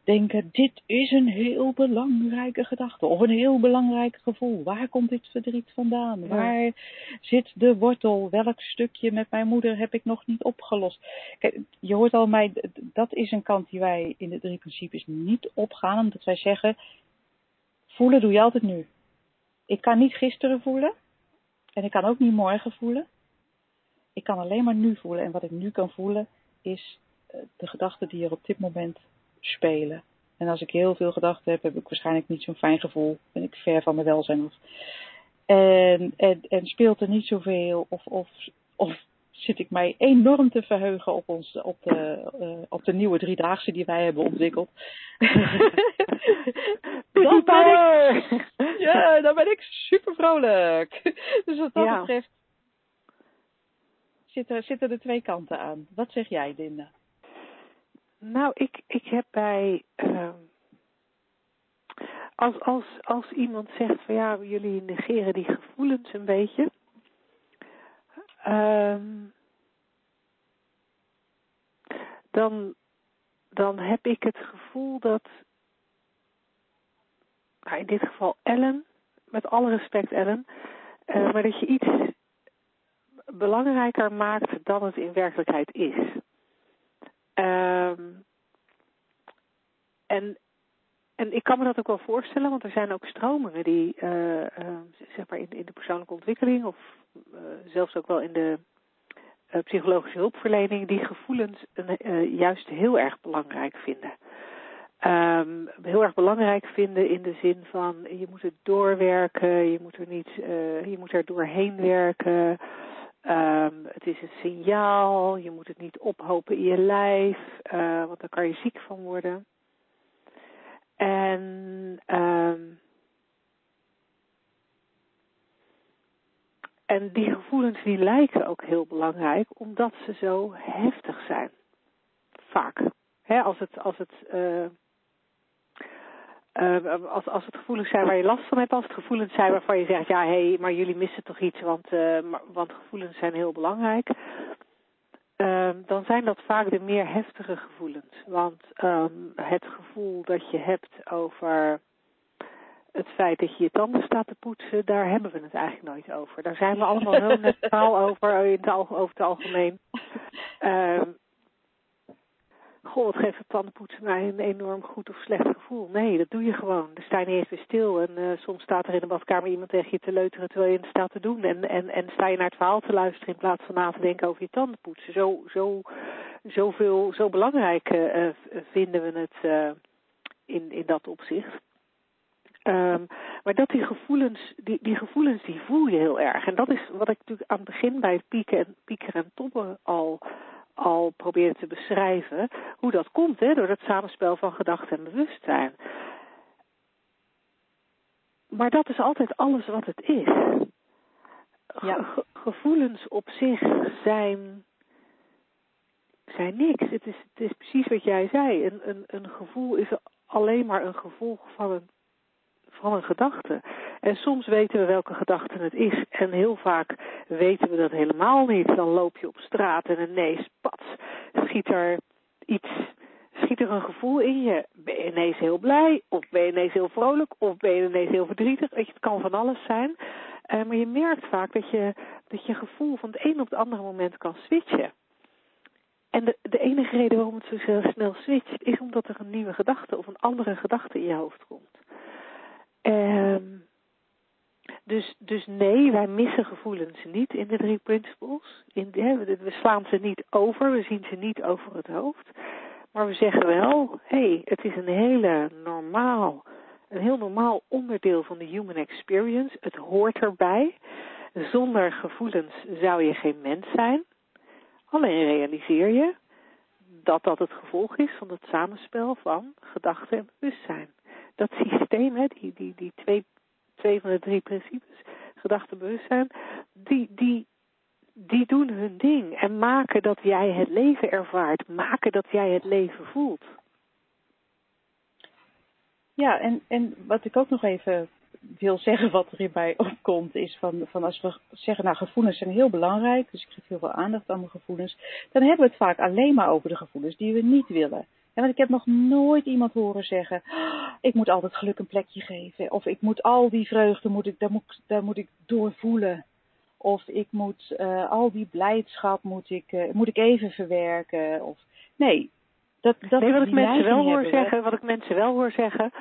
denken, dit is een heel belangrijke gedachte of een heel belangrijk gevoel. Waar komt dit verdriet vandaan? Waar zit de wortel? Welk stukje met mijn moeder heb ik nog niet opgelost? Kijk, je hoort al mij, dat is een kant die wij in de drie principes niet opgaan, omdat wij zeggen, voelen doe je altijd nu. Ik kan niet gisteren voelen en ik kan ook niet morgen voelen. Ik kan alleen maar nu voelen en wat ik nu kan voelen is eh, de gedachte die er op dit moment spelen. En als ik heel veel gedachten heb, heb ik waarschijnlijk niet zo'n fijn gevoel. Ben ik ver van mijn welzijn. Of, en, en, en speelt er niet zoveel. Of, of, of zit ik mij enorm te verheugen op, ons, op, de, uh, op de nieuwe driedaagse die wij hebben ontwikkeld. <laughs> dan ben ik, ja, dan ben ik super vrolijk. Dus wat dat ja. betreft zitten, zitten er twee kanten aan. Wat zeg jij, Linda? Nou, ik, ik heb bij. Uh, als, als, als iemand zegt van ja, jullie negeren die gevoelens een beetje. Um, dan, dan heb ik het gevoel dat. Nou, in dit geval Ellen, met alle respect Ellen, uh, maar dat je iets belangrijker maakt dan het in werkelijkheid is. Um, en, en ik kan me dat ook wel voorstellen, want er zijn ook stromingen die, uh, uh, zeg maar in, in de persoonlijke ontwikkeling of uh, zelfs ook wel in de psychologische hulpverlening, die gevoelens juist heel erg belangrijk vinden. Um, heel erg belangrijk vinden in de zin van je moet het doorwerken, je moet er niet, je moet er doorheen werken. Um, het is een signaal, je moet het niet ophopen in je lijf, uh, want daar kan je ziek van worden. En um, en die gevoelens die lijken ook heel belangrijk, omdat ze zo heftig zijn. Vaak. Als het, als het uh, uh, als, als het gevoelens zijn waar je last van hebt, als het gevoelens zijn waarvan je zegt, ja hé, hey, maar jullie missen toch iets, want, uh, want gevoelens zijn heel belangrijk. Uh, dan zijn dat vaak de meer heftige gevoelens. Want um, het gevoel dat je hebt over het feit dat je je tanden staat te poetsen, daar hebben we het eigenlijk nooit over. Daar zijn we allemaal heel <laughs> neutraal over, in het, over het algemeen. Uh, goh, wat geeft het tandenpoetsen mij een enorm goed of slecht gevoel? Nee, dat doe je gewoon. Dan sta je weer stil. En uh, soms staat er in de badkamer iemand tegen je te leuteren terwijl je het staat te doen. En, en, en sta je naar het verhaal te luisteren in plaats van na te denken over je tandenpoetsen. Zo, zo, zoveel, zo belangrijk uh, vinden we het in, in dat opzicht. Um, maar dat die gevoelens, die, die gevoelens, die voel je heel erg. En dat is wat ik natuurlijk aan het begin bij het pieken en, pieker en toppen al, al probeerde te beschrijven. Hoe dat komt, hè, door dat samenspel van gedachte en bewustzijn. Maar dat is altijd alles wat het is. Ja. Ge gevoelens op zich zijn, zijn niks. Het is, het is precies wat jij zei. Een, een, een gevoel is alleen maar een gevolg van een van een gedachte. En soms weten we welke gedachte het is. En heel vaak weten we dat helemaal niet. Dan loop je op straat en ineens, pats, schiet er iets, schiet er een gevoel in je. Ben je ineens heel blij, of ben je ineens heel vrolijk, of ben je ineens heel verdrietig. Het kan van alles zijn. Uh, maar je merkt vaak dat je, dat je gevoel van het een op het andere moment kan switchen. En de, de enige reden waarom het zo snel switcht, is omdat er een nieuwe gedachte of een andere gedachte in je hoofd komt. Um, dus, dus nee, wij missen gevoelens niet in de drie principles. We slaan ze niet over, we zien ze niet over het hoofd. Maar we zeggen wel, hé, hey, het is een hele normaal, een heel normaal onderdeel van de human experience. Het hoort erbij. Zonder gevoelens zou je geen mens zijn. Alleen realiseer je dat dat het gevolg is van het samenspel van gedachte en bewustzijn dat systeem, hè, die, die, die twee, twee van de drie principes, gedachte, bewustzijn, die, die, die doen hun ding en maken dat jij het leven ervaart, maken dat jij het leven voelt. Ja, en, en wat ik ook nog even wil zeggen, wat er mij opkomt, is van, van als we zeggen, nou gevoelens zijn heel belangrijk, dus ik geef heel veel aandacht aan mijn gevoelens, dan hebben we het vaak alleen maar over de gevoelens die we niet willen. En want ik heb nog nooit iemand horen zeggen, oh, ik moet altijd geluk een plekje geven. Of ik moet al die vreugde, moet ik, daar, moet, daar moet ik doorvoelen. Of ik moet uh, al die blijdschap moet ik, uh, moet ik even verwerken. Of, nee, dat, dat nee, wat ik mensen wel hoor zeggen, wat ik mensen wel hoor zeggen,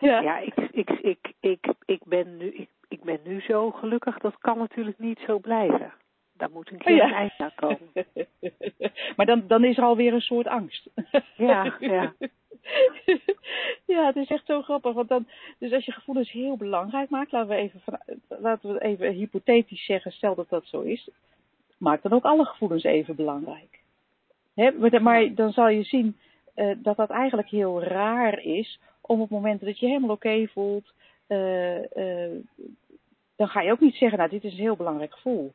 ja, ja ik, ik, ik, ik, ik, ben nu, ik, ik ben nu zo gelukkig, dat kan natuurlijk niet zo blijven. Daar moet een keer ja. een eind aan komen. <laughs> maar dan, dan is er alweer een soort angst. ja, ja. <laughs> ja, het is echt zo grappig. Want dan, dus als je gevoelens heel belangrijk maakt, laten we even, van, laten we even hypothetisch zeggen, stel dat dat zo is, maak dan ook alle gevoelens even belangrijk. He, maar dan zal je zien uh, dat dat eigenlijk heel raar is om op momenten dat je helemaal oké okay voelt, uh, uh, dan ga je ook niet zeggen, nou dit is een heel belangrijk gevoel.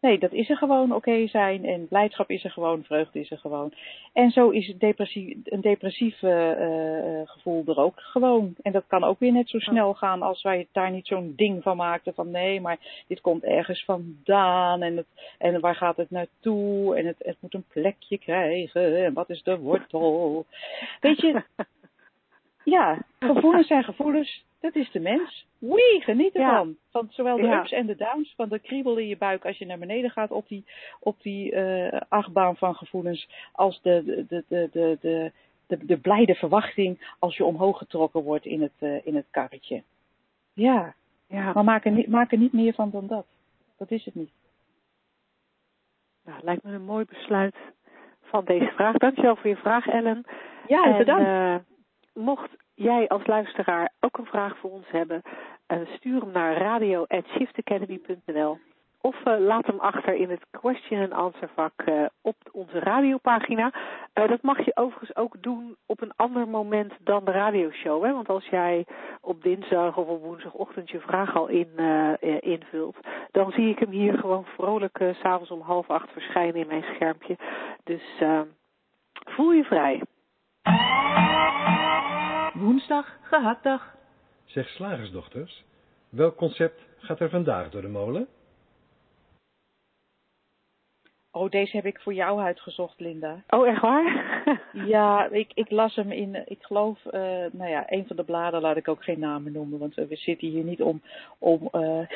Nee, dat is er gewoon oké okay zijn en blijdschap is er gewoon, vreugde is er gewoon. En zo is het depressie, een depressief uh, gevoel er ook gewoon. En dat kan ook weer net zo snel gaan als wij daar niet zo'n ding van maakten van nee, maar dit komt ergens vandaan en, het, en waar gaat het naartoe en het, het moet een plekje krijgen en wat is de wortel. Weet je, <laughs> ja, gevoelens zijn gevoelens. Dat is de mens. Wee, geniet ervan. Ja. Van zowel de ja. ups en de downs. Van de kriebel in je buik als je naar beneden gaat op die, op die uh, achtbaan van gevoelens. Als de, de, de, de, de, de, de, de blijde verwachting als je omhoog getrokken wordt in het, uh, in het karretje. Ja, ja. maar maak er, niet, maak er niet meer van dan dat. Dat is het niet. Nou, lijkt me een mooi besluit van deze vraag. Dankjewel voor je vraag, Ellen. Ja, en, bedankt. Uh, mocht jij als luisteraar ook een vraag voor ons hebben, uh, stuur hem naar radio.shiftacademy.nl of uh, laat hem achter in het question and answer vak uh, op onze radiopagina. dat mag je overigens ook doen op een ander moment dan de radioshow. Hè? Want als jij op dinsdag of op woensdagochtend je vraag al in, invult, dan zie ik hem hier gewoon vrolijk s s'avonds om half acht verschijnen in mijn schermpje. Dus voel je vrij. Woensdag, gehaktdag. Zeg slagersdochters, welk concept gaat er vandaag door de molen? Oh, deze heb ik voor jou uitgezocht, Linda. Oh, echt waar? <laughs> ja, ik, ik las hem in, ik geloof, uh, nou ja, een van de bladen laat ik ook geen namen noemen, want we zitten hier niet om, om uh,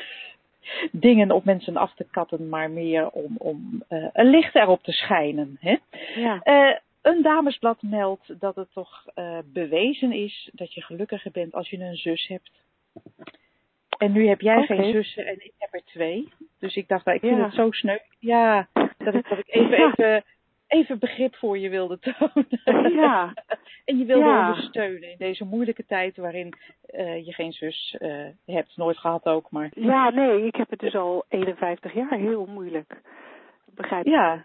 <laughs> dingen op mensen af te katten, maar meer om, om uh, een licht erop te schijnen. Hè? Ja. Een damesblad meldt dat het toch bewezen is dat je gelukkiger bent als je een zus hebt. En nu heb jij okay. geen zussen en ik heb er twee. Dus ik dacht, nou, ik vind ja. het zo sneu. Ja, dat ik, dat ik even, even, even begrip voor je wilde tonen. Ja. <laughs> en je wilde ja. ondersteunen in deze moeilijke tijd waarin uh, je geen zus uh, hebt. Nooit gehad ook, maar... Ja, nee, ik heb het dus al 51 jaar heel moeilijk. Begrijp je? Ja.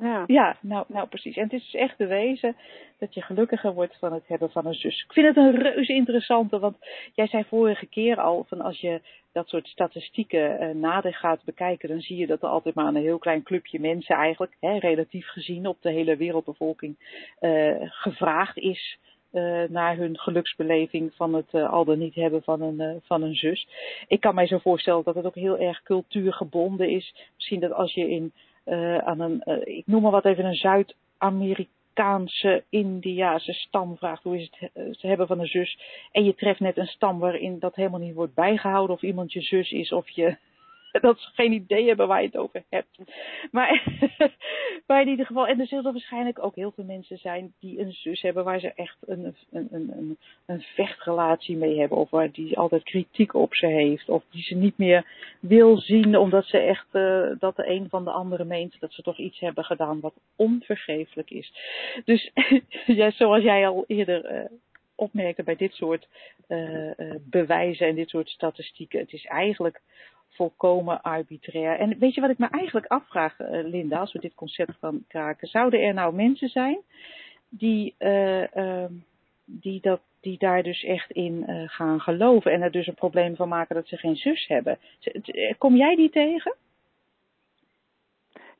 Ja, ja nou, nou precies. En het is dus echt bewezen dat je gelukkiger wordt van het hebben van een zus. Ik vind het een reuze interessante, want jij zei vorige keer al van als je dat soort statistieken uh, nader gaat bekijken, dan zie je dat er altijd maar een heel klein clubje mensen eigenlijk, hè, relatief gezien op de hele wereldbevolking, uh, gevraagd is uh, naar hun geluksbeleving van het al dan niet hebben van een, van een zus. Ik kan mij zo voorstellen dat het ook heel erg cultuurgebonden is. Misschien dat als je in uh, aan een, uh, ik noem maar wat even een Zuid-Amerikaanse, Indiase stam vraagt hoe is het uh, te hebben van een zus. En je treft net een stam waarin dat helemaal niet wordt bijgehouden of iemand je zus is of je <laughs> dat ze geen idee hebben waar je het over hebt. Maar, <laughs> maar in ieder geval, en er zullen waarschijnlijk ook heel veel mensen zijn die een zus hebben waar ze echt een, een, een, een vechtrelatie mee hebben. Of waar die altijd kritiek op ze heeft. Of die ze niet meer wil zien omdat ze echt, uh, dat de een van de andere meent dat ze toch iets hebben gedaan wat onvergeeflijk is. Dus <laughs> ja, zoals jij al eerder uh, opmerkte bij dit soort uh, bewijzen en dit soort statistieken. Het is eigenlijk volkomen arbitrair. En weet je wat ik me eigenlijk afvraag, uh, Linda, als we dit concept gaan kraken? Zouden er nou mensen zijn die, uh, uh, die, dat, die daar dus echt in uh, gaan geloven en er dus een probleem van maken dat ze geen zus hebben? Kom jij die tegen?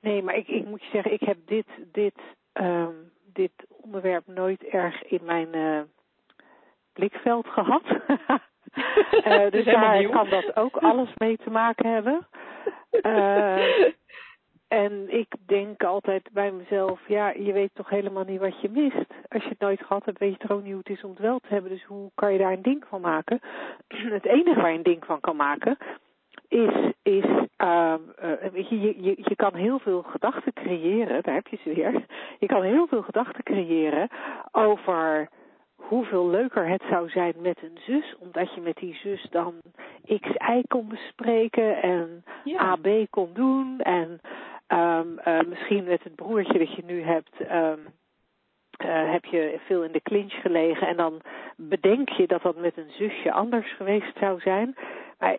Nee, maar ik, ik moet je zeggen, ik heb dit, dit, um, dit onderwerp nooit erg in mijn blikveld gehad. <laughs> uh, <laughs> dus daar kan dat ook <laughs> alles mee te maken hebben. Uh, en ik denk altijd bij mezelf, ja, je weet toch helemaal niet wat je mist. Als je het nooit gehad hebt, weet je toch ook niet hoe het is om het wel te hebben. Dus hoe kan je daar een ding van maken? <clears throat> Het enige waar je een ding van kan maken, is, is uh, uh, je, je, je kan heel veel gedachten creëren, daar heb je ze weer. Je kan heel veel gedachten creëren over hoeveel leuker het zou zijn met een zus, omdat je met die zus dan X, Y kon bespreken en ja. AB kon doen en um, uh, misschien met het broertje dat je nu hebt, um, uh, heb je veel in de clinch gelegen en dan bedenk je dat dat met een zusje anders geweest zou zijn. Maar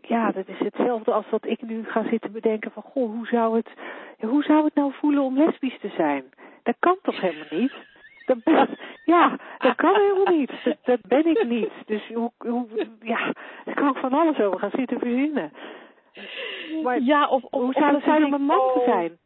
ja, dat is hetzelfde als wat ik nu ga zitten bedenken van, goh, hoe zou het, hoe zou het nou voelen om lesbisch te zijn? Dat kan toch helemaal niet? Dat ben, ja, dat kan helemaal niet. Dat, dat ben ik niet. Dus hoe, hoe, ja, daar kan ik van alles over gaan zitten verzinnen. Maar ja, of, of, hoe zou het zijn om een man te zijn?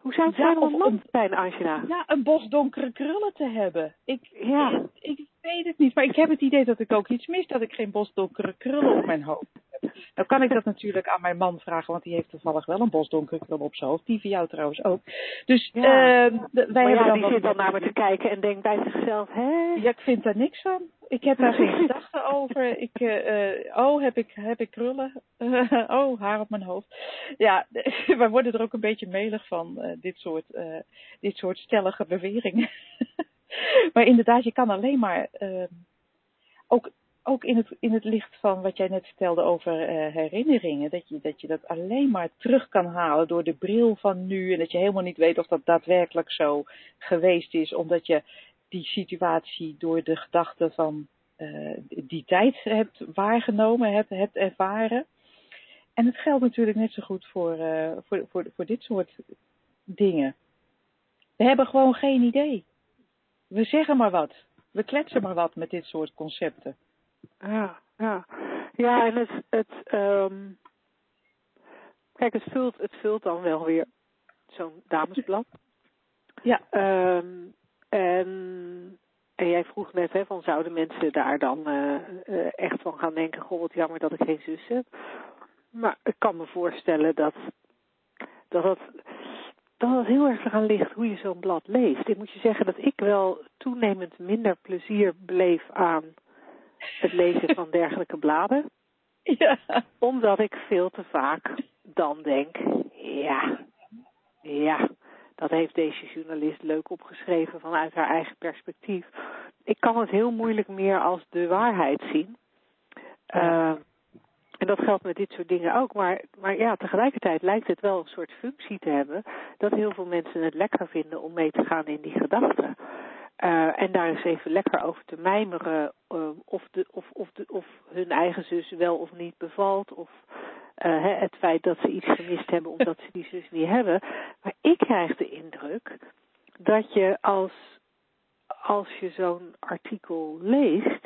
Hoe zou het ja, zijn om een man te zijn, Angela? Ja, een bos donkere krullen te hebben. Ik, ja. ik, ik weet het niet, maar ik heb het idee dat ik ook iets mis, dat ik geen bos donkere krullen op mijn hoofd heb. Nou kan ik dat natuurlijk aan mijn man vragen, want die heeft toevallig wel een bos donkere krullen op zijn hoofd. Die van jou trouwens ook. Dus ja. uh, wij maar hebben ja, dan die zit dan naar me te kijken en denkt bij zichzelf, hè? Ja, ik vind daar niks van. Ik heb daar geen gedachten over. Ik, uh, oh, heb ik, heb ik krullen? <laughs> Oh, haar op mijn hoofd. Ja, <laughs> wij worden er ook een beetje melig van, uh, dit, soort, dit soort stellige beweringen. <laughs> maar inderdaad, je kan alleen maar, ook, ook in, het, in het licht van wat jij net vertelde over herinneringen, dat je, dat alleen maar terug kan halen door de bril van nu en dat je helemaal niet weet of dat daadwerkelijk zo geweest is, omdat je die situatie door de gedachten van uh, die tijd hebt waargenomen, hebt, hebt ervaren. En het geldt natuurlijk net zo goed voor, uh, voor, voor, voor dit soort dingen. We hebben gewoon geen idee. We zeggen maar wat. We kletsen maar wat met dit soort concepten. Ja, ja. Ja, en het, het um, kijk, het vult, het vult dan wel weer zo'n damesblad. Ja. Um, en, en jij vroeg net, hè, van zouden mensen daar dan uh, uh, echt van gaan denken, goh, wat jammer dat ik geen zus heb. Maar ik kan me voorstellen dat dat, dat dat het heel erg eraan ligt hoe je zo'n blad leest. Ik moet je zeggen dat ik wel toenemend minder plezier beleef aan het lezen van dergelijke bladen. <laughs> Ja. Omdat ik veel te vaak dan denk, ja, ja, dat heeft deze journalist leuk opgeschreven vanuit haar eigen perspectief. Ik kan het heel moeilijk meer als de waarheid zien. Uh, en dat geldt met dit soort dingen ook. Maar, maar ja, tegelijkertijd lijkt het wel een soort functie te hebben dat heel veel mensen het lekker vinden om mee te gaan in die gedachten. Uh, en daar eens even lekker over te mijmeren uh, of, de, of, of, de, of hun eigen zus wel of niet bevalt. Of uh, het feit dat ze iets gemist hebben omdat ze die zus niet hebben. Maar ik krijg de indruk dat je als, als je zo'n artikel leest,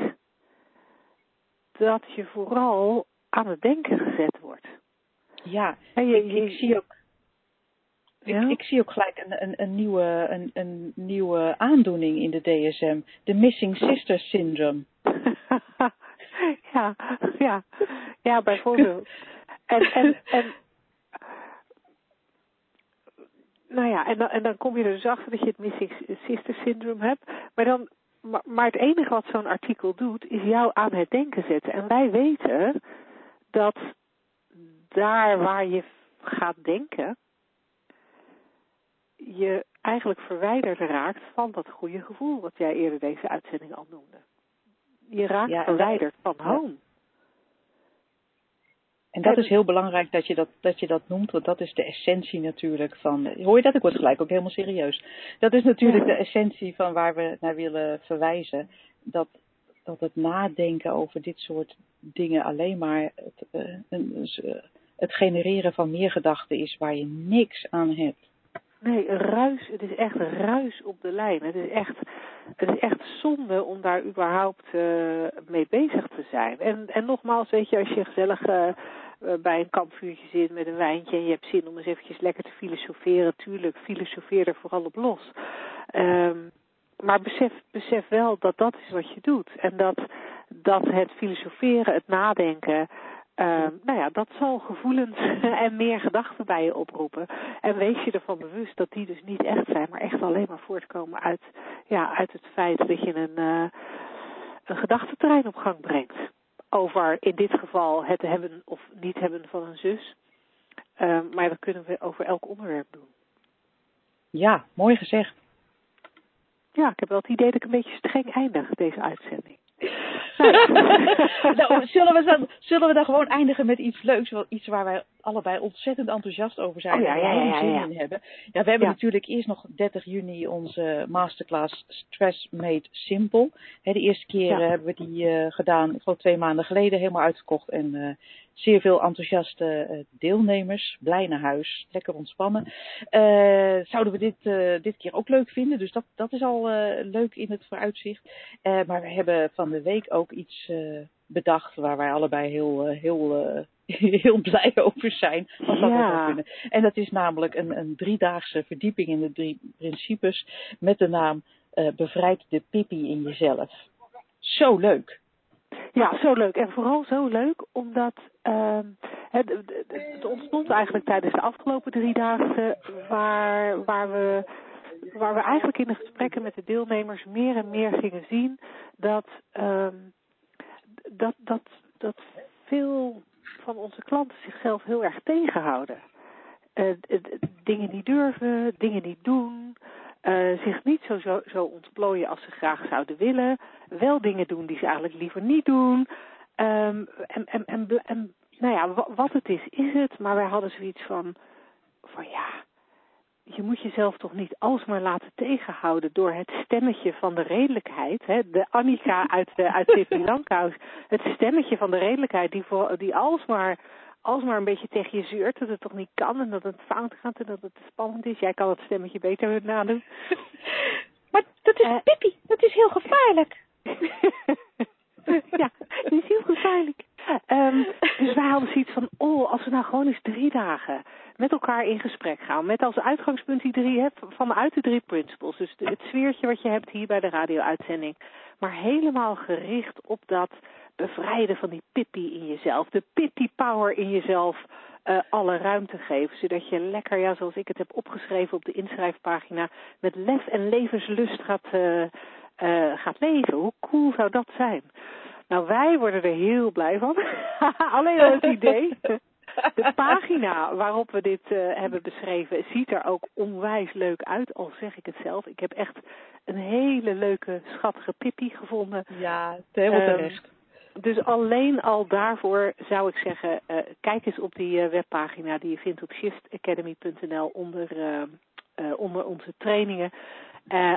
dat je vooral aan het denken gezet wordt. Ja, En je- ik, je- ik zie ook. Ja? Ik, ik zie ook gelijk een, een, een, nieuwe, een, een nieuwe aandoening in de DSM. De Missing Sister Syndrome. <laughs> ja, ja, ja, bijvoorbeeld. En, en, en, nou ja, en dan, en dan kom je er dus achter dat je het missing sister syndrome hebt. Maar, dan, maar, maar het enige wat zo'n artikel doet, is jou aan het denken zetten. En wij weten dat daar waar je gaat denken, je eigenlijk verwijderd raakt van dat goede gevoel wat jij eerder deze uitzending al noemde. Je raakt Ja, verwijderd van home. En dat is heel belangrijk dat je dat, dat je dat noemt, want dat is de essentie natuurlijk van. Hoor je dat? Ik word gelijk ook helemaal serieus. Dat is natuurlijk Ja. de essentie van waar we naar willen verwijzen. Dat, dat het nadenken over dit soort dingen alleen maar het, eh, het genereren van meer gedachten is waar je niks aan hebt. Nee, ruis. Het is echt ruis op de lijn. Het is echt, het is echt zonde om daar überhaupt eh, mee bezig te zijn. En, en nogmaals, weet je, als je gezellig eh, eh, bij een kampvuurtje zit met een wijntje en je hebt zin om eens eventjes lekker te filosoferen, tuurlijk, filosofeer er vooral op los. Ehm, maar besef, besef wel dat dat is wat je doet. En dat, dat het filosoferen, het nadenken, Ehm, nou ja, dat zal gevoelens <laughs> en meer gedachten bij je oproepen. En wees je ervan bewust dat die dus niet echt zijn, maar echt alleen maar voortkomen uit, ja, uit het feit dat je een, eh, een gedachtenterrein op gang brengt. Over in dit geval het hebben of niet hebben van een zus. Ehm, maar dat kunnen we over elk onderwerp doen. Ja, mooi gezegd. Ja, ik heb wel het idee dat ik een beetje streng eindig, deze uitzending. <laughs> nou, zullen, we dan, zullen we dan gewoon eindigen met iets leuks, wel iets waar wij allebei ontzettend enthousiast over zijn Oh ja, en ja, ja, zin ja. in hebben. Ja, we hebben natuurlijk eerst nog 30 juni onze masterclass Stress Made Simple. De eerste keer hebben we die eh, gedaan, ik geloof twee maanden geleden, helemaal uitgekocht en eh, zeer veel enthousiaste eh, deelnemers. Blij naar huis, lekker ontspannen. Eh, zouden we dit, eh, dit keer ook leuk vinden, dus dat, dat is al leuk in het vooruitzicht. Maar we hebben van de week ook iets bedacht waar wij allebei heel, heel, <laughs> heel blij over zijn. Als dat Ja. kunnen. En dat is namelijk een, een driedaagse verdieping in de drie principes met de naam Bevrijd de Pippi in jezelf. Zo leuk. Ja, zo leuk. En vooral zo leuk omdat ehm, het, het- ontstond eigenlijk tijdens de afgelopen drie dagen waar, waar, we, waar we eigenlijk in de gesprekken met de deelnemers meer en meer gingen zien dat, ehm, dat, dat, dat veel van onze klanten zichzelf heel erg tegenhouden. Eh, dingen niet durven, dingen niet doen, eh, zich niet zo, zo, zo ontplooien als ze graag zouden willen, wel dingen doen die ze eigenlijk liever niet doen. Ehm, en, en, en, en nou ja, wa- wat het is, is het. Maar wij hadden zoiets van, van ja, je moet jezelf toch niet alsmaar laten tegenhouden door het stemmetje van de redelijkheid. Hè? De Annika uit, de, uit Sri Lanka. Het stemmetje van de redelijkheid die, voor, die alsmaar, alsmaar een beetje tegen je zeurt dat het toch niet kan en dat het fout gaat en dat het spannend is. Jij kan het stemmetje beter nadoen. <laughs> Maar dat is Eh. Pippi, dat is heel gevaarlijk. <laughs> ja, het is heel gevaarlijk. Ehm, dus wij hadden zoiets van, oh, als we nou gewoon eens drie dagen met elkaar in gesprek gaan. Met als uitgangspunt die drie, hè, vanuit de drie principles. Dus de- het sfeertje wat je hebt hier bij de radio-uitzending. Maar helemaal gericht op dat bevrijden van die Pippi in jezelf. De Pippi power in jezelf uh, alle ruimte geven. Zodat je lekker, ja, zoals ik het heb opgeschreven op de inschrijfpagina, met lef en levenslust gaat, uh, uh, gaat leven. Hoe cool zou dat zijn? Nou, wij worden er heel blij van. <laughs> Alleen al het idee. De pagina waarop we dit uh, hebben beschreven ziet er ook onwijs leuk uit, al zeg ik het zelf. Ik heb echt een hele leuke, schattige Pippi gevonden. Ja, helemaal um, terecht. Dus alleen al daarvoor zou ik zeggen, uh, kijk eens op die uh, webpagina die je vindt op shiftacademy.nl onder, onder onze trainingen.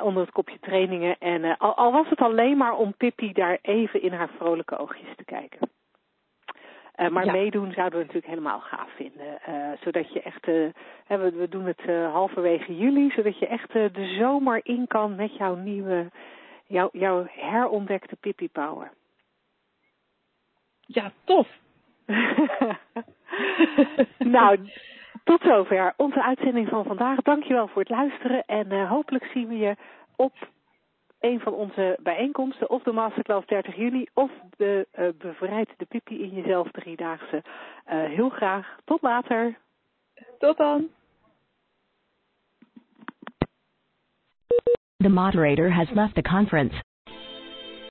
onder het kopje trainingen. En al, al was het alleen maar om Pippi daar even in haar vrolijke oogjes te kijken. Maar ja. meedoen zouden we natuurlijk helemaal gaaf vinden. Uh, zodat je echt, uh, we, we, doen het halverwege juli, zodat je echt de zomer in kan met jouw nieuwe, jouw, jouw herontdekte Pippi Power. Ja, tof. <laughs> nou, tot zover onze uitzending van vandaag. Dankjewel voor het luisteren en hopelijk zien we je op een van onze bijeenkomsten, of de Masterclass 30 juli, of de uh, Bevrijd de Pippi in jezelf driedaagse. Uh, heel graag. Tot later. Tot dan. The moderator has left the conference.